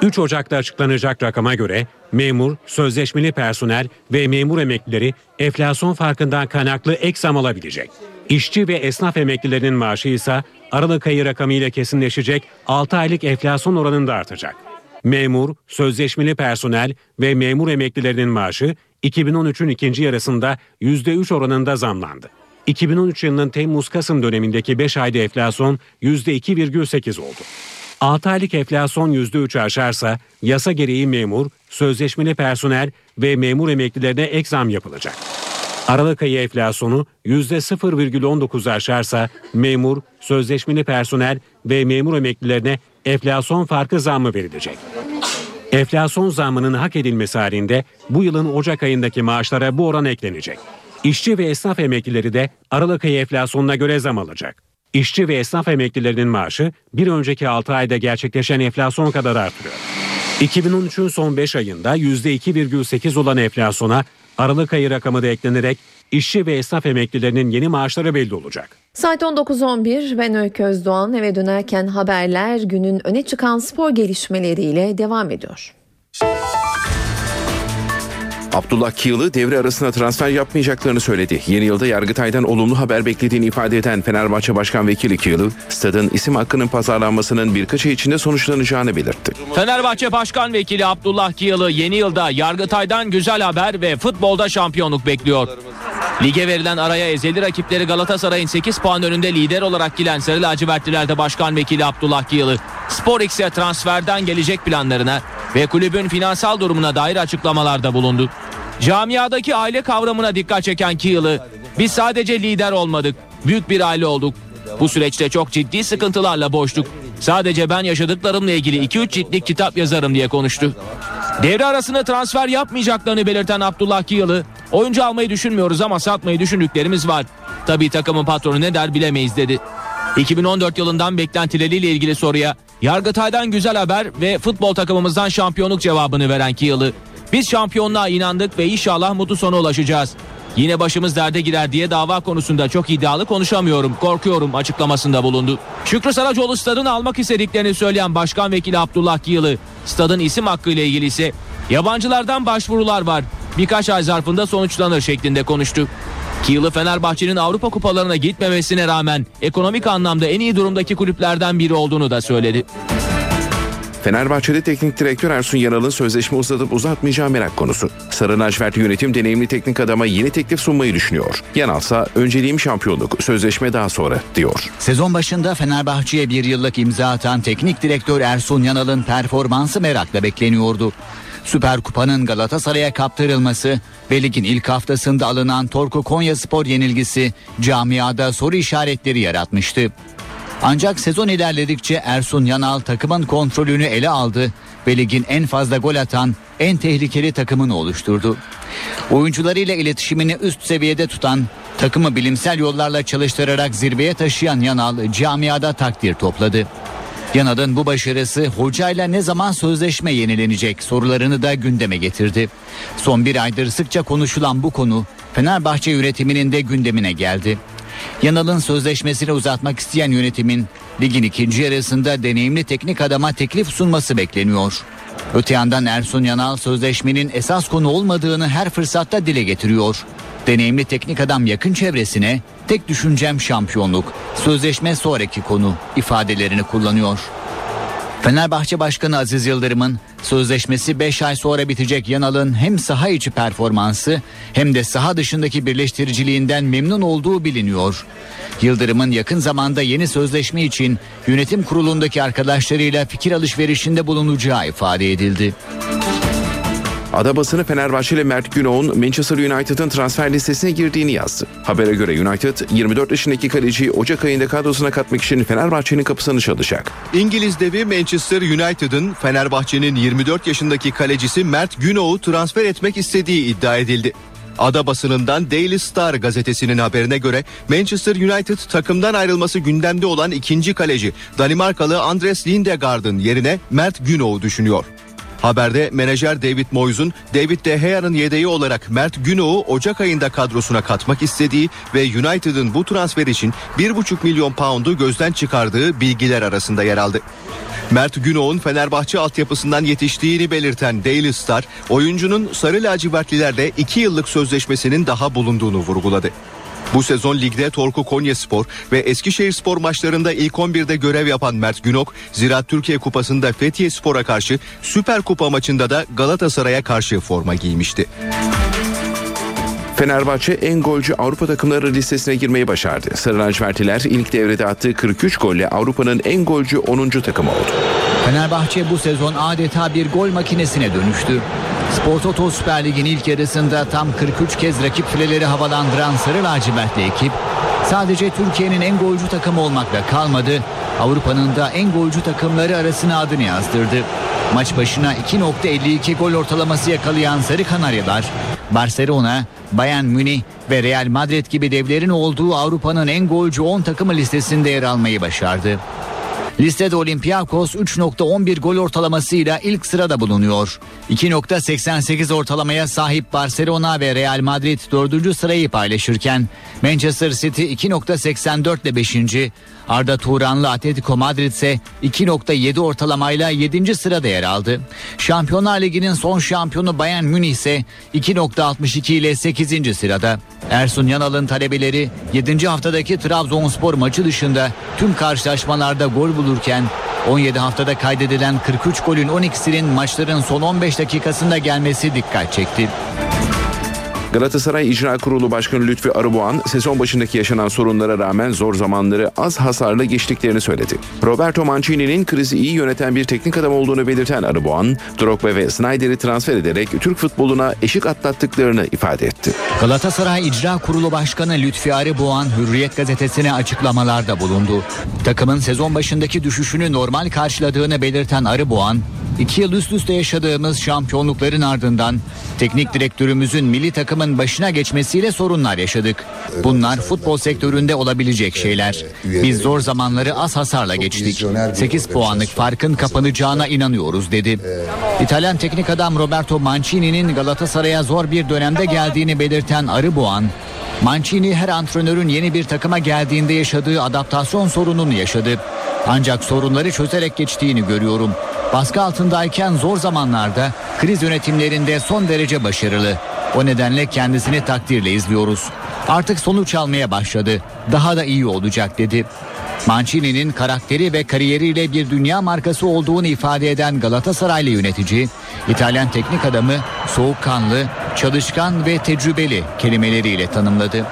3 Ocak'ta açıklanacak rakama göre memur, sözleşmeli personel ve memur emeklileri enflasyon farkından kaynaklı ek zam alabilecek. İşçi ve esnaf emeklilerinin maaşı ise Aralık ayı rakamıyla kesinleşecek 6 aylık enflasyon oranında artacak. Memur, sözleşmeli personel ve memur emeklilerinin maaşı 2013'ün ikinci yarısında %3 oranında zamlandı. 2013 yılının Temmuz-Kasım dönemindeki 5 ayda enflasyon %2,8 oldu. 6 aylık enflasyon %3'ü aşarsa yasa gereği memur, sözleşmeli personel ve memur emeklilerine ek zam yapılacak. Aralık ayı enflasyonu %0,19 aşarsa memur, sözleşmeli personel ve memur emeklilerine enflasyon farkı zammı verilecek. Enflasyon zammının hak edilmesi halinde bu yılın Ocak ayındaki maaşlara bu oran eklenecek. İşçi ve esnaf emeklileri de Aralık ayı enflasyonuna göre zam alacak. İşçi ve esnaf emeklilerinin maaşı bir önceki 6 ayda gerçekleşen enflasyon kadar artıyor. 2013'ün son 5 ayında %2,8 olan enflasyona Aralık ayı rakamı da eklenerek işçi ve esnaf emeklilerinin yeni maaşları belli olacak. Saat 19.11 ben Öykü Özdoğan eve dönerken haberler günün öne çıkan spor gelişmeleriyle devam ediyor. Abdullah Kiyılı devre arasında transfer yapmayacaklarını söyledi. Yeni yılda Yargıtay'dan olumlu haber beklediğini ifade eden Fenerbahçe Başkan Vekili Kiyılı, stadın isim hakkının pazarlanmasının birkaç ay içinde sonuçlanacağını belirtti. Fenerbahçe Başkan Vekili Abdullah Kiyılı yeni yılda Yargıtay'dan güzel haber ve futbolda şampiyonluk bekliyor. Lige verilen araya ezeli rakipleri Galatasaray'ın 8 puan önünde lider olarak giren Sarı Lacivertlilerde Başkan Vekili Abdullah Kiyılı, Spor transferden gelecek planlarına ve kulübün finansal durumuna dair açıklamalarda bulundu. Camiadaki aile kavramına dikkat çeken Kiyılı, biz sadece lider olmadık, büyük bir aile olduk. Bu süreçte çok ciddi sıkıntılarla boştuk. Sadece ben yaşadıklarımla ilgili 2-3 ciltlik kitap yazarım diye konuştu. Devre arasında transfer yapmayacaklarını belirten Abdullah Kiyılı, oyuncu almayı düşünmüyoruz ama satmayı düşündüklerimiz var. Tabii takımın patronu ne der bilemeyiz dedi. 2014 yılından beklentileriyle ilgili soruya Yargıtay'dan güzel haber ve futbol takımımızdan şampiyonluk cevabını veren Kiyılı, biz şampiyonluğa inandık ve inşallah mutlu sona ulaşacağız. Yine başımız derde girer diye dava konusunda çok iddialı konuşamıyorum, korkuyorum açıklamasında bulundu. Şükrü Saracoğlu stadını almak istediklerini söyleyen Başkan Vekili Abdullah Kiyılı, stadın isim hakkı ile ilgili ise yabancılardan başvurular var. Birkaç ay zarfında sonuçlanır şeklinde konuştu. Kiyılı Fenerbahçe'nin Avrupa kupalarına gitmemesine rağmen ekonomik anlamda en iyi durumdaki kulüplerden biri olduğunu da söyledi. Fenerbahçe'de teknik direktör Ersun Yanal'ın sözleşme uzatıp uzatmayacağı merak konusu. Sarı lacivertli yönetim deneyimli teknik adama yeni teklif sunmayı düşünüyor. Yanalsa önceliğim şampiyonluk, sözleşme daha sonra diyor. Sezon başında Fenerbahçe'ye bir yıllık imza atan teknik direktör Ersun Yanal'ın performansı merakla bekleniyordu. Süper Kupa'nın Galatasaray'a kaptırılması ve ligin ilk haftasında alınan Torku Konya Spor yenilgisi camiada soru işaretleri yaratmıştı. Ancak sezon ilerledikçe Ersun Yanal takımın kontrolünü ele aldı ve ligin en fazla gol atan en tehlikeli takımını oluşturdu. Oyuncularıyla iletişimini üst seviyede tutan, takımı bilimsel yollarla çalıştırarak zirveye taşıyan Yanal camiada takdir topladı. Yanal'ın bu başarısı hocayla ne zaman sözleşme yenilenecek sorularını da gündeme getirdi. Son bir aydır sıkça konuşulan bu konu Fenerbahçe yönetiminin de gündemine geldi. Yanal'ın sözleşmesini uzatmak isteyen yönetimin ligin ikinci yarısında deneyimli teknik adama teklif sunması bekleniyor. Öte yandan Ersun Yanal sözleşmenin esas konu olmadığını her fırsatta dile getiriyor. Deneyimli teknik adam yakın çevresine tek düşüncem şampiyonluk, sözleşme sonraki konu ifadelerini kullanıyor. Fenerbahçe Başkanı Aziz Yıldırım'ın sözleşmesi 5 ay sonra bitecek Yanal'ın hem saha içi performansı hem de saha dışındaki birleştiriciliğinden memnun olduğu biliniyor. Yıldırım'ın yakın zamanda yeni sözleşme için yönetim kurulundaki arkadaşlarıyla fikir alışverişinde bulunacağı ifade edildi. Ada basını Fenerbahçe ile Mert Günok'un Manchester United'ın transfer listesine girdiğini yazdı. Habere göre United 24 yaşındaki kaleciyi Ocak ayında kadrosuna katmak için Fenerbahçe'nin kapısını çalacak. İngiliz devi Manchester United'ın Fenerbahçe'nin 24 yaşındaki kalecisi Mert Günok'u transfer etmek istediği iddia edildi. Ada basınından Daily Star gazetesinin haberine göre Manchester United takımdan ayrılması gündemde olan ikinci kaleci Danimarkalı Andres Lindegaard'ın yerine Mert Günok'u düşünüyor. Haberde menajer David Moyes'un David De Gea'nın yedeği olarak Mert Günok'u Ocak ayında kadrosuna katmak istediği ve United'ın bu transfer için 1,5 milyon poundu gözden çıkardığı bilgiler arasında yer aldı. Mert Günok'un Fenerbahçe altyapısından yetiştiğini belirten Daily Star, oyuncunun Sarı Lacivertlilerle 2 yıllık sözleşmesinin daha bulunduğunu vurguladı. Bu sezon ligde Torku Konyaspor ve Eskişehirspor maçlarında ilk 11'de görev yapan Mert Günok, Ziraat Türkiye Kupası'nda Fethiye Spor'a karşı Süper Kupa maçında da Galatasaray'a karşı forma giymişti. Fenerbahçe en golcü Avrupa takımları listesine girmeyi başardı. Sarı lacivertliler ilk devrede attığı 43 golle Avrupa'nın en golcü 10. takımı oldu. Fenerbahçe bu sezon adeta bir gol makinesine dönüştü. Spor Toto Süper Lig'in ilk yarısında tam 43 kez rakip fileleri havalandıran Sarı Lacivertli ekip sadece Türkiye'nin en golcü takımı olmakla kalmadı. Avrupa'nın da en golcü takımları arasına adını yazdırdı. Maç başına 2.52 gol ortalaması yakalayan Sarı Kanaryalar, Barcelona, Bayern Münih ve Real Madrid gibi devlerin olduğu Avrupa'nın en golcü 10 takımı listesinde yer almayı başardı. Listede Olympiakos 3.11 gol ortalamasıyla ilk sırada bulunuyor. 2.88 ortalamaya sahip Barcelona ve Real Madrid 4. sırayı paylaşırken Manchester City 2.84 ile 5. Arda Turanlı Atletico Madrid ise 2.7 ortalamayla 7. sırada yer aldı. Şampiyonlar Ligi'nin son şampiyonu Bayern Münih ise 2.62 ile 8. sırada. Ersun Yanal'ın talebeleri 7. haftadaki Trabzonspor maçı dışında tüm karşılaşmalarda gol bulurken 17 haftada kaydedilen 43 golün 12'sinin maçların son 15 dakikasında gelmesi dikkat çekti. Galatasaray İcra Kurulu Başkanı Lütfi Arıboğan sezon başındaki yaşanan sorunlara rağmen zor zamanları az hasarla geçtiklerini söyledi. Roberto Mancini'nin krizi iyi yöneten bir teknik adam olduğunu belirten Arıboğan, Drogba ve Snyder'i transfer ederek Türk futboluna eşik atlattıklarını ifade etti. Galatasaray İcra Kurulu Başkanı Lütfi Arıboğan Hürriyet gazetesine açıklamalarda bulundu. Takımın sezon başındaki düşüşünü normal karşıladığını belirten Arıboğan, iki yıl üst üste yaşadığımız şampiyonlukların ardından teknik direktörümüzün milli takımın başına geçmesiyle sorunlar yaşadık. Bunlar futbol sektöründe olabilecek şeyler. Biz zor zamanları az hasarla geçtik. 8 puanlık farkın kapanacağına inanıyoruz dedi. İtalyan teknik adam Roberto Mancini'nin Galatasaray'a zor bir dönemde geldiğini belirten Arıboğan, Mancini her antrenörün yeni bir takıma geldiğinde yaşadığı adaptasyon sorununu yaşadı. Ancak sorunları çözerek geçtiğini görüyorum. Baskı altındayken zor zamanlarda kriz yönetimlerinde son derece başarılı. O nedenle kendisini takdirle izliyoruz. Artık sonuç almaya başladı. Daha da iyi olacak dedi. Mancini'nin karakteri ve kariyeriyle bir dünya markası olduğunu ifade eden Galatasaraylı yönetici, İtalyan teknik adamı soğukkanlı, çalışkan ve tecrübeli kelimeleriyle tanımladı.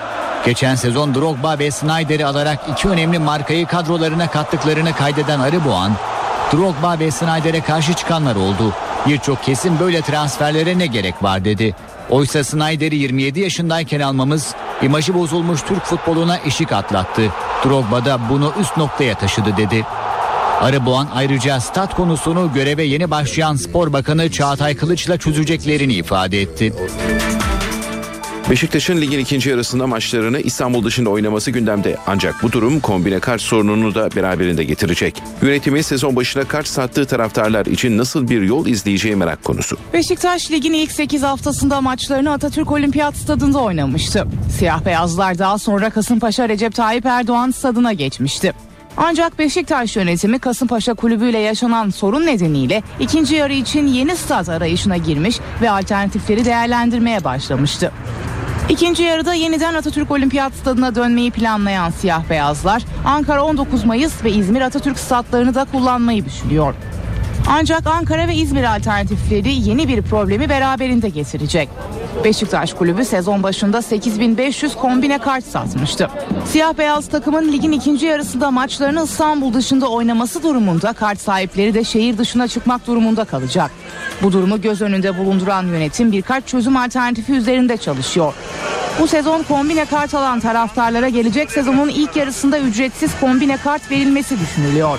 Geçen sezon Drogba ve Snyder'i alarak iki önemli markayı kadrolarına kattıklarını kaydeden Arıboğan, Drogba ve Snyder'e karşı çıkanlar oldu. Birçok kesim böyle transferlere ne gerek var dedi. Oysa Snyder'i 27 yaşındayken almamız imajı bozulmuş Türk futboluna eşik atlattı. Drogba da bunu üst noktaya taşıdı dedi. Arıboğan ayrıca stat konusunu göreve yeni başlayan Spor Bakanı Çağatay Kılıç'la çözeceklerini ifade etti. Beşiktaş'ın ligin ikinci yarısında maçlarını İstanbul dışında oynaması gündemde. Ancak bu durum kombine kart sorununu da beraberinde getirecek. Yönetimi sezon başına kart sattığı taraftarlar için nasıl bir yol izleyeceği merak konusu. Beşiktaş ligin ilk 8 haftasında maçlarını Atatürk Olimpiyat Stadında oynamıştı. Siyah beyazlar daha sonra Kasımpaşa Recep Tayyip Erdoğan stadına geçmişti. Ancak Beşiktaş yönetimi Kasımpaşa kulübüyle yaşanan sorun nedeniyle ikinci yarı için yeni stat arayışına girmiş ve alternatifleri değerlendirmeye başlamıştı. İkinci yarıda yeniden Atatürk Olimpiyat Stadına dönmeyi planlayan siyah beyazlar Ankara 19 Mayıs ve İzmir Atatürk statlarını da kullanmayı düşünüyor. Ancak Ankara ve İzmir alternatifleri yeni bir problemi beraberinde getirecek. Beşiktaş kulübü sezon başında 8500 kombine kart satmıştı. Siyah beyaz takımın ligin ikinci yarısında maçlarını İstanbul dışında oynaması durumunda kart sahipleri de şehir dışına çıkmak durumunda kalacak. Bu durumu göz önünde bulunduran yönetim birkaç çözüm alternatifi üzerinde çalışıyor. Bu sezon kombine kart alan taraftarlara gelecek sezonun ilk yarısında ücretsiz kombine kart verilmesi düşünülüyor.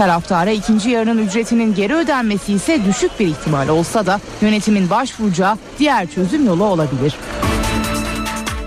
Taraftara ikinci yarının ücretinin geri ödenmesi ise düşük bir ihtimal olsa da yönetimin başvuracağı diğer çözüm yolu olabilir.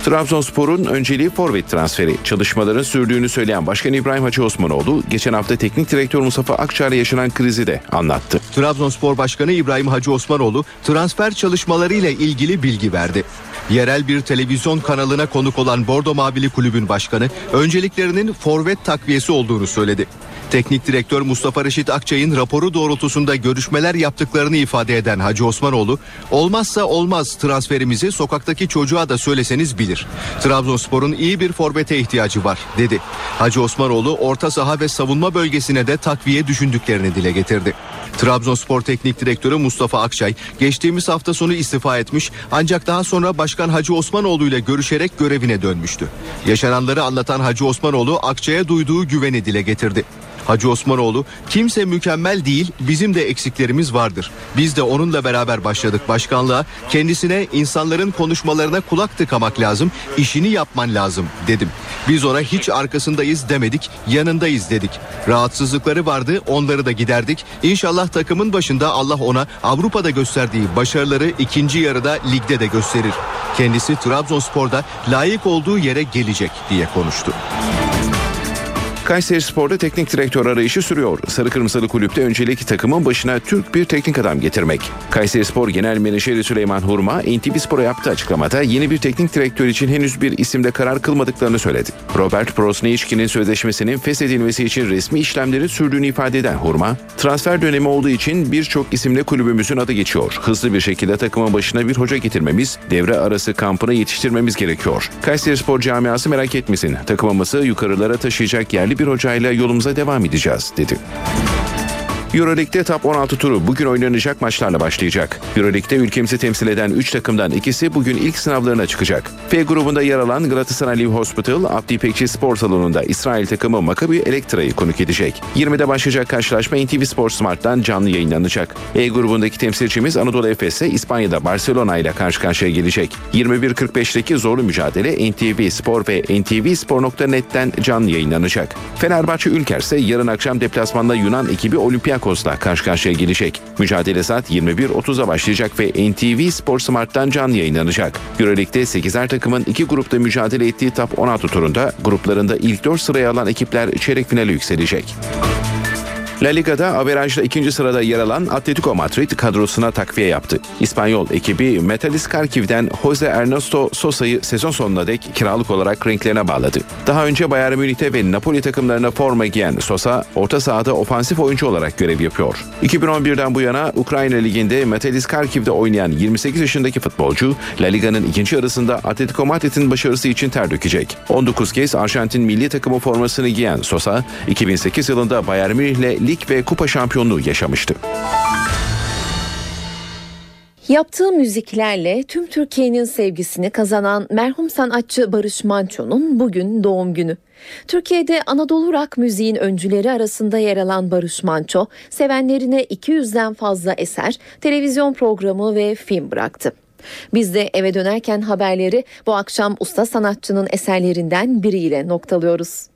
Trabzonspor'un önceliği forvet transferi. Çalışmaların sürdüğünü söyleyen Başkan İbrahim Hacı Osmanoğlu geçen hafta teknik direktör Mustafa Akçay'la yaşanan krizi de anlattı. Trabzonspor Başkanı İbrahim Hacı Osmanoğlu transfer çalışmalarıyla ilgili bilgi verdi. Yerel bir televizyon kanalına konuk olan Bordo Mavili Kulübün başkanı önceliklerinin forvet takviyesi olduğunu söyledi. Teknik direktör Mustafa Reşit Akçay'ın raporu doğrultusunda görüşmeler yaptıklarını ifade eden Hacı Osmanoğlu, olmazsa olmaz transferimizi sokaktaki çocuğa da söyleseniz bilir. Trabzonspor'un iyi bir forvete ihtiyacı var dedi. Hacı Osmanoğlu orta saha ve savunma bölgesine de takviye düşündüklerini dile getirdi. Trabzonspor Teknik Direktörü Mustafa Akçay geçtiğimiz hafta sonu istifa etmiş ancak daha sonra Başkan Hacı Osmanoğlu ile görüşerek görevine dönmüştü. Yaşananları anlatan Hacı Osmanoğlu Akçay'a duyduğu güveni dile getirdi. Hacı Osmanoğlu kimse mükemmel değil bizim de eksiklerimiz vardır. Biz de onunla beraber başladık başkanlığa kendisine insanların konuşmalarına kulak tıkamak lazım işini yapman lazım dedim. Biz ona hiç arkasındayız demedik yanındayız dedik. Rahatsızlıkları vardı onları da giderdik. İnşallah takımın başında Allah ona Avrupa'da gösterdiği başarıları ikinci yarıda ligde de gösterir. Kendisi Trabzonspor'da layık olduğu yere gelecek diye konuştu. Kayseri Spor'da teknik direktör arayışı sürüyor. Sarı Kırmızılı Kulüpte öncelik takımın başına Türk bir teknik adam getirmek. Kayseri Spor Genel Menajeri Süleyman Hurma, NTV Spor'a yaptığı açıklamada yeni bir teknik direktör için henüz bir isimde karar kılmadıklarını söyledi. Robert Prosneichki'nin sözleşmesinin feshedilmesi için resmi işlemlerin sürdüğünü ifade eden Hurma, transfer dönemi olduğu için birçok isimle kulübümüzün adı geçiyor. Hızlı bir şekilde takımın başına bir hoca getirmemiz, devre arası kampını yetiştirmemiz gerekiyor. Kayseri Spor camiası merak etmesin. Takımımızı yukarılara taşıyacak yerli bir hocayla yolumuza devam edeceğiz dedi. Euroleague'de top 16 turu bugün oynanacak maçlarla başlayacak. Euroleague'de ülkemizi temsil eden 3 takımdan ikisi bugün ilk sınavlarına çıkacak. F grubunda yer alan Galatasaray Live Hospital, Abdi İpekçi Spor Salonu'nda İsrail takımı Maccabi Elektra'yı konuk edecek. 20'de başlayacak karşılaşma NTV Spor Smart'tan canlı yayınlanacak. E grubundaki temsilcimiz Anadolu Efes ise İspanya'da Barcelona ile karşı karşıya gelecek. 21.45'teki zorlu mücadele NTV Spor ve ntvspor.net'ten canlı yayınlanacak. Fenerbahçe Ülker ise yarın akşam deplasmanda Yunan ekibi Olympiakos Olympiakos'la karşı karşıya gelecek. Mücadele saat 21.30'a başlayacak ve NTV Spor Smart'tan canlı yayınlanacak. Euroleague'de 8'er takımın iki grupta mücadele ettiği Top 16 turunda gruplarında ilk 4 sıraya alan ekipler çeyrek finale yükselecek. La Liga'da averajda ikinci sırada yer alan Atletico Madrid kadrosuna takviye yaptı. İspanyol ekibi Metalist Karkiv'den Jose Ernesto Sosa'yı sezon sonuna dek kiralık olarak renklerine bağladı. Daha önce Bayern Münih'te ve Napoli takımlarına forma giyen Sosa, orta sahada ofansif oyuncu olarak görev yapıyor. 2011'den bu yana Ukrayna Ligi'nde Metalist Karkiv'de oynayan 28 yaşındaki futbolcu, La Liga'nın ikinci yarısında Atletico Madrid'in başarısı için ter dökecek. 19 kez Arjantin milli takımı formasını giyen Sosa, 2008 yılında Bayern Münih'le lig ve kupa şampiyonluğu yaşamıştı. Yaptığı müziklerle tüm Türkiye'nin sevgisini kazanan merhum sanatçı Barış Manço'nun bugün doğum günü. Türkiye'de Anadolu rock müziğin öncüleri arasında yer alan Barış Manço, sevenlerine 200'den fazla eser, televizyon programı ve film bıraktı. Biz de eve dönerken haberleri bu akşam usta sanatçının eserlerinden biriyle noktalıyoruz.